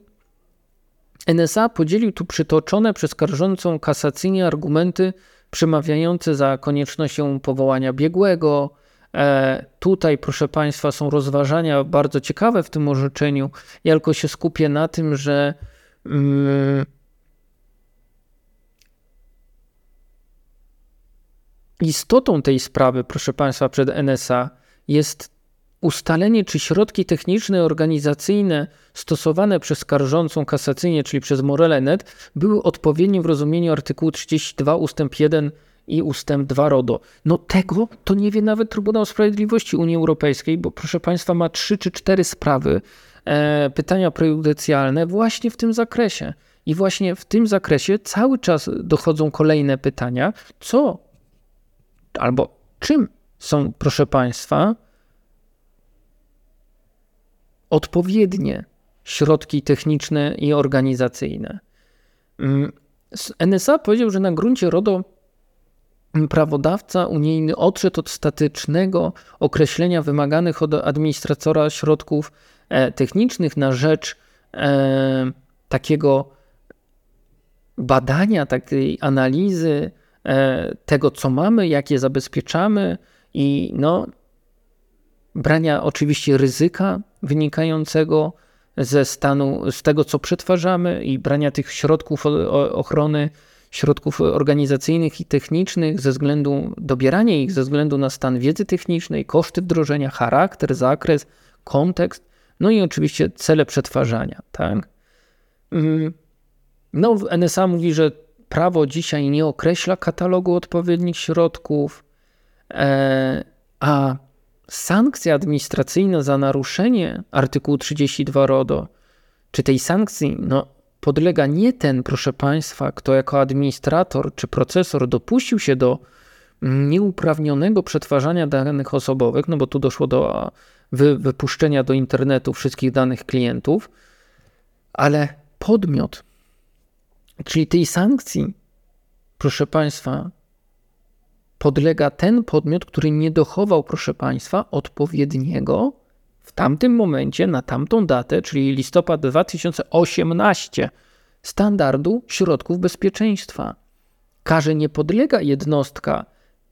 NSA podzielił tu przytoczone przez skarżącą kasacyjnie argumenty przemawiające za koniecznością powołania biegłego. E, tutaj, proszę Państwa, są rozważania bardzo ciekawe w tym orzeczeniu. Ja tylko się skupię na tym, że. Mm, istotą tej sprawy, proszę Państwa, przed NSA jest ustalenie, czy środki techniczne organizacyjne stosowane przez skarżącą kasacyjnie, czyli przez Morele.net, były odpowiednie w rozumieniu artykułu 32 ust. 1 i ustęp 2 RODO. No tego to nie wie nawet Trybunał Sprawiedliwości Unii Europejskiej, bo proszę Państwa ma trzy czy cztery sprawy, e, pytania prejudycjalne właśnie w tym zakresie. I właśnie w tym zakresie cały czas dochodzą kolejne pytania, co albo czym są, proszę Państwa, odpowiednie środki techniczne i organizacyjne. Mm, NSA powiedział, że na gruncie RODO prawodawca unijny odszedł od statycznego określenia wymaganych od administratora środków e, technicznych na rzecz e, takiego badania, takiej analizy e, tego, co mamy, jakie zabezpieczamy i no, brania oczywiście ryzyka wynikającego ze stanu, z tego, co przetwarzamy i brania tych środków ochrony, środków organizacyjnych i technicznych ze względu, dobieranie ich ze względu na stan wiedzy technicznej, koszty wdrożenia, charakter, zakres, kontekst, no i oczywiście cele przetwarzania, tak? Mm, no, NSA mówi, że prawo dzisiaj nie określa katalogu odpowiednich środków, e, a sankcja administracyjna za naruszenie artykułu 32 RODO, czy tej sankcji, no, podlega nie ten, proszę Państwa, kto jako administrator czy procesor dopuścił się do nieuprawnionego przetwarzania danych osobowych, no bo tu doszło do wy, wypuszczenia do internetu wszystkich danych klientów, ale podmiot, czyli tej sankcji, proszę Państwa, podlega ten podmiot, który nie dochował, proszę Państwa, odpowiedniego w tamtym momencie, na tamtą datę, czyli listopad 2018, standardu środków bezpieczeństwa. Karze nie podlega jednostka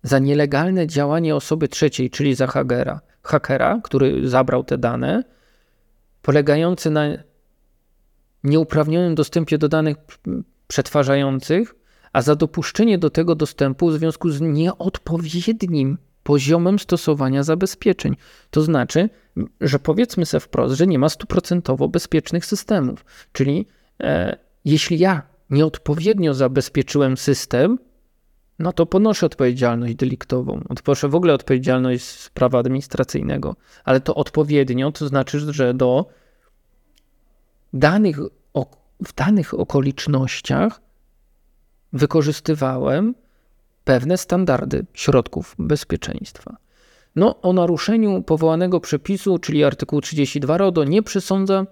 za nielegalne działanie osoby trzeciej, czyli za hakera, hakera, który zabrał te dane, polegające na nieuprawnionym dostępie do danych przetwarzających, a za dopuszczenie do tego dostępu w związku z nieodpowiednim poziomem stosowania zabezpieczeń. To znaczy, że powiedzmy sobie wprost, że nie ma stuprocentowo bezpiecznych systemów. Czyli e, jeśli ja nieodpowiednio zabezpieczyłem system, no to ponoszę odpowiedzialność deliktową. Ponoszę w ogóle odpowiedzialność z prawa administracyjnego, ale to odpowiednio to znaczy, że do danych, w danych okolicznościach wykorzystywałem pewne standardy środków bezpieczeństwa. No, o naruszeniu powołanego przepisu, czyli artykuł 32 RODO, nie przesądza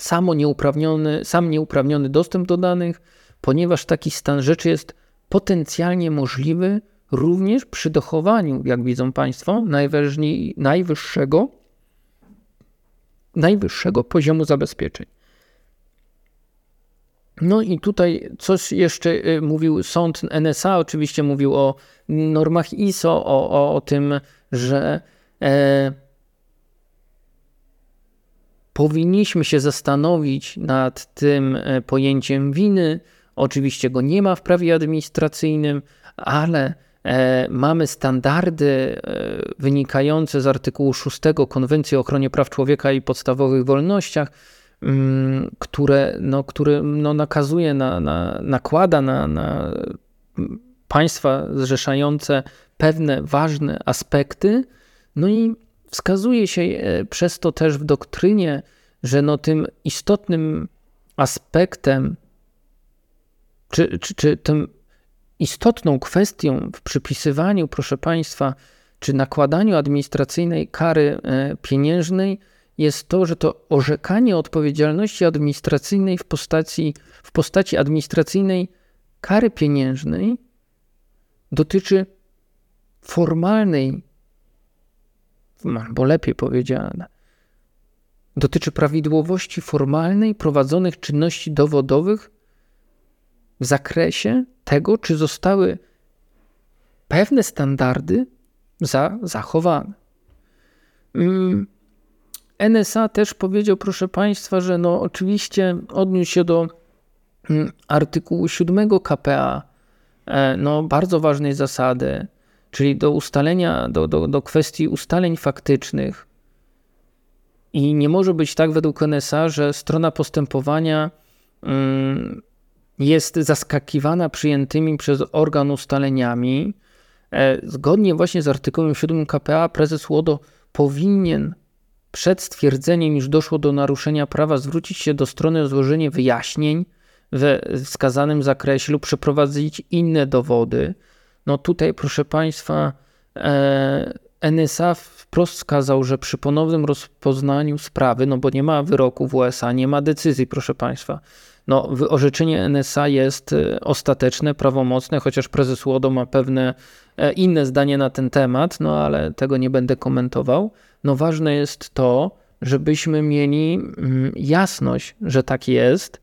samo nieuprawniony, sam nieuprawniony dostęp do danych, ponieważ taki stan rzeczy jest potencjalnie możliwy również przy dochowaniu, jak widzą Państwo, najwyższego, najwyższego poziomu zabezpieczeń. No i tutaj coś jeszcze y, mówił sąd NSA, oczywiście mówił o normach ISO, o, o, o tym, że e, powinniśmy się zastanowić nad tym e, pojęciem winy. Oczywiście go nie ma w prawie administracyjnym, ale e, mamy standardy e, wynikające z artykułu 6 Konwencji o ochronie praw człowieka i podstawowych wolnościach które, no, które no, nakazuje, na, na, nakłada na, na państwa zrzeszające pewne ważne aspekty, no i wskazuje się e, przez to też w doktrynie, że no tym istotnym aspektem, czy, czy, czy tym istotną kwestią w przypisywaniu, proszę Państwa, czy nakładaniu administracyjnej kary e, pieniężnej jest to, że to orzekanie odpowiedzialności administracyjnej w postaci, w postaci administracyjnej kary pieniężnej dotyczy formalnej, albo lepiej powiedziane, dotyczy prawidłowości formalnej prowadzonych czynności dowodowych w zakresie tego, czy zostały pewne standardy za, zachowane. Mm, NSA też powiedział, proszę Państwa, że no oczywiście odniósł się do mm, artykułu 7 KPA, e, no bardzo ważnej zasady, czyli do ustalenia, do, do, do kwestii ustaleń faktycznych. I nie może być tak według NSA, że strona postępowania mm, jest zaskakiwana przyjętymi przez organ ustaleniami. E, zgodnie właśnie z artykułem 7 KPA prezes łodo powinien przed stwierdzeniem, iż doszło do naruszenia prawa, zwrócić się do strony o złożenie wyjaśnień we wskazanym zakresie lub przeprowadzić inne dowody. No tutaj, proszę Państwa, e, NSA wprost wskazał, że przy ponownym rozpoznaniu sprawy, no bo nie ma wyroku w USA, nie ma decyzji, proszę Państwa, no, orzeczenie NSA jest y, ostateczne, prawomocne, chociaż prezes Łodo ma pewne e, inne zdanie na ten temat, no ale tego nie będę komentował. No ważne jest to, żebyśmy mieli mm, jasność, że tak jest.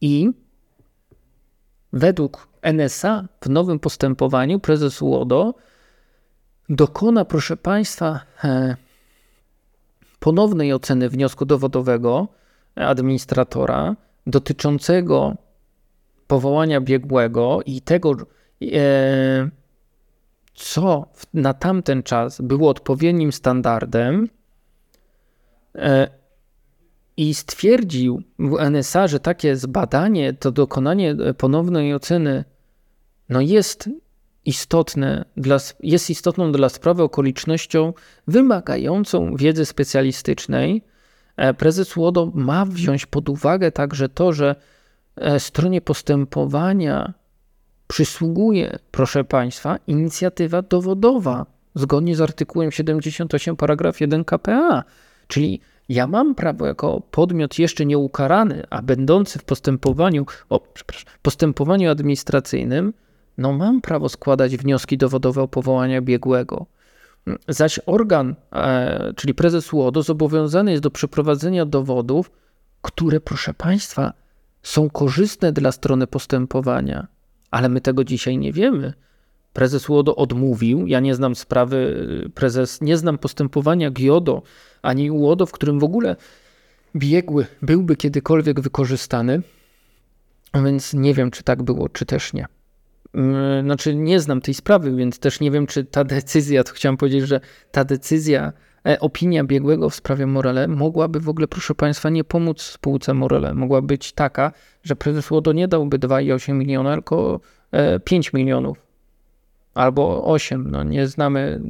I według NSA w nowym postępowaniu prezes Łodo dokona, proszę Państwa, e, ponownej oceny wniosku dowodowego administratora dotyczącego powołania biegłego i tego, co na tamten czas było odpowiednim standardem, e, i stwierdził w NSA, że takie zbadanie, to dokonanie ponownej oceny, no jest istotne dla, jest istotną dla sprawy okolicznością wymagającą wiedzy specjalistycznej. E, prezes Łodo ma wziąć pod uwagę także to, że e, stronie postępowania przysługuje, proszę Państwa, inicjatywa dowodowa zgodnie z artykułem 78 paragraf 1 KPA, czyli ja mam prawo jako podmiot jeszcze nieukarany, a będący w postępowaniu, o, przepraszam, postępowaniu administracyjnym, no mam prawo składać wnioski dowodowe o powołania biegłego. Zaś organ, e, czyli prezes UODO, zobowiązany jest do przeprowadzenia dowodów, które, proszę Państwa, są korzystne dla strony postępowania, ale my tego dzisiaj nie wiemy. Prezes UODO odmówił, ja nie znam sprawy, prezes, nie znam postępowania GIODO ani UODO, w którym w ogóle biegły byłby kiedykolwiek wykorzystany, więc nie wiem, czy tak było, czy też nie. Mm, znaczy nie znam tej sprawy, więc też nie wiem, czy ta decyzja, to chciałem powiedzieć, że ta decyzja, opinia biegłego w sprawie Morele mogłaby w ogóle, proszę Państwa, nie pomóc spółce Morele. Mogła być taka, że prezes Łodo nie dałby 2,8 miliona, tylko 5 e, milionów albo 8. No nie znamy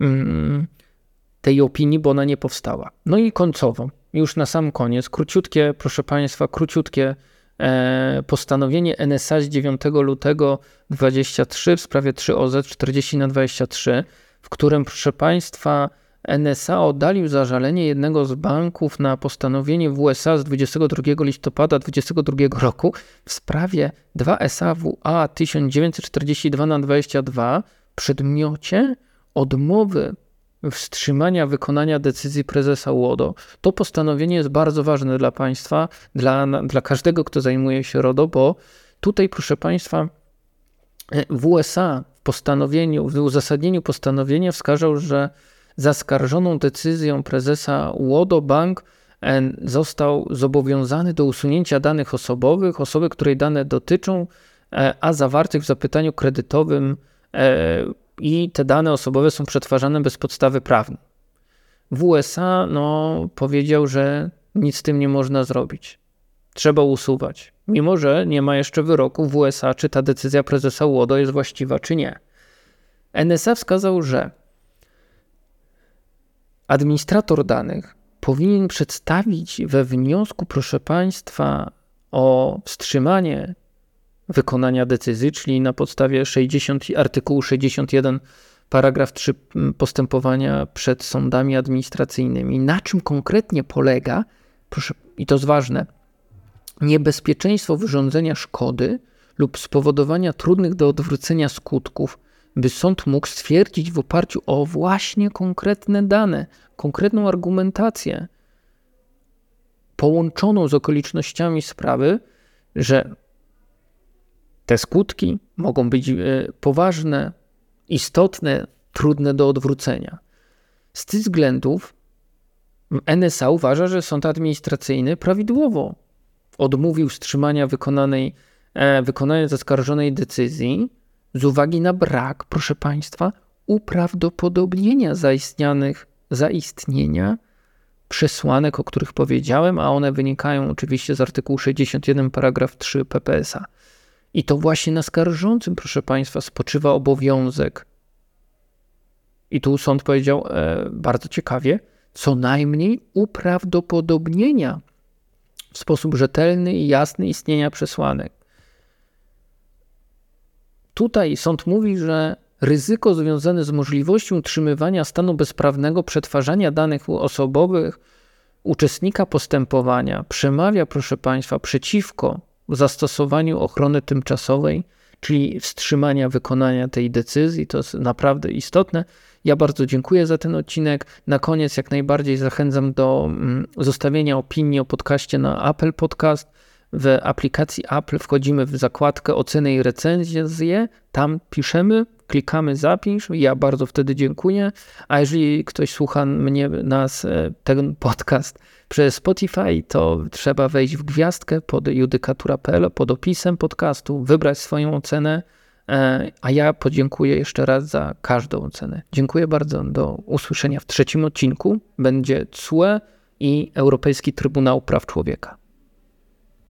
mm, tej opinii, bo ona nie powstała. No i końcowo, już na sam koniec, króciutkie, proszę Państwa, króciutkie E, postanowienie NSA z 9 lutego 23 w sprawie 3OZ 40 na 23, w którym, proszę Państwa, NSA oddalił zażalenie jednego z banków na postanowienie w USA z 22 listopada 2022 roku w sprawie 2 SAWA 1942 na 22 w przedmiocie odmowy wstrzymania wykonania decyzji prezesa UODO. To postanowienie jest bardzo ważne dla państwa, dla, dla każdego, kto zajmuje się RODO, bo tutaj, proszę państwa, w USA w postanowieniu, w uzasadnieniu postanowienia wskazał, że zaskarżoną decyzją prezesa UODO bank e, został zobowiązany do usunięcia danych osobowych, osoby, której dane dotyczą, e, a zawartych w zapytaniu kredytowym e, i te dane osobowe są przetwarzane bez podstawy prawnej. W USA no, powiedział, że nic z tym nie można zrobić. Trzeba usuwać. Mimo, że nie ma jeszcze wyroku w USA, czy ta decyzja prezesa Łodo jest właściwa, czy nie. NSA wskazał, że administrator danych powinien przedstawić we wniosku, proszę Państwa, o wstrzymanie wykonania decyzji, czyli na podstawie 60, artykułu 61 paragraf 3 postępowania przed sądami administracyjnymi. Na czym konkretnie polega, proszę, i to jest ważne, niebezpieczeństwo wyrządzenia szkody lub spowodowania trudnych do odwrócenia skutków, by sąd mógł stwierdzić w oparciu o właśnie konkretne dane, konkretną argumentację, połączoną z okolicznościami sprawy, że te skutki mogą być e, poważne, istotne, trudne do odwrócenia. Z tych względów NSA uważa, że sąd administracyjny prawidłowo odmówił wstrzymania wykonanej, e, wykonania zaskarżonej decyzji z uwagi na brak, proszę Państwa, uprawdopodobnienia zaistnianych, zaistnienia przesłanek, o których powiedziałem, a one wynikają oczywiście z artykułu 61 paragraf 3 PPSA. I to właśnie na skarżącym, proszę Państwa, spoczywa obowiązek. I tu sąd powiedział e, bardzo ciekawie, co najmniej uprawdopodobnienia w sposób rzetelny i jasny istnienia przesłanek. Tutaj sąd mówi, że ryzyko związane z możliwością utrzymywania stanu bezprawnego przetwarzania danych osobowych uczestnika postępowania przemawia, proszę Państwa, przeciwko zastosowaniu ochrony tymczasowej, czyli wstrzymania wykonania tej decyzji. To jest naprawdę istotne. Ja bardzo dziękuję za ten odcinek. Na koniec jak najbardziej zachęcam do mm, zostawienia opinii o podcaście na Apple Podcast. W aplikacji Apple wchodzimy w zakładkę oceny i recenzje, tam piszemy, klikamy zapisz, ja bardzo wtedy dziękuję, a jeżeli ktoś słucha mnie, nas, e, ten podcast przez Spotify, to trzeba wejść w gwiazdkę pod judykatura.pl, pod opisem podcastu, wybrać swoją ocenę, e, a ja podziękuję jeszcze raz za każdą ocenę. Dziękuję bardzo, do usłyszenia w trzecim odcinku. Będzie CUE i Europejski Trybunał Praw Człowieka.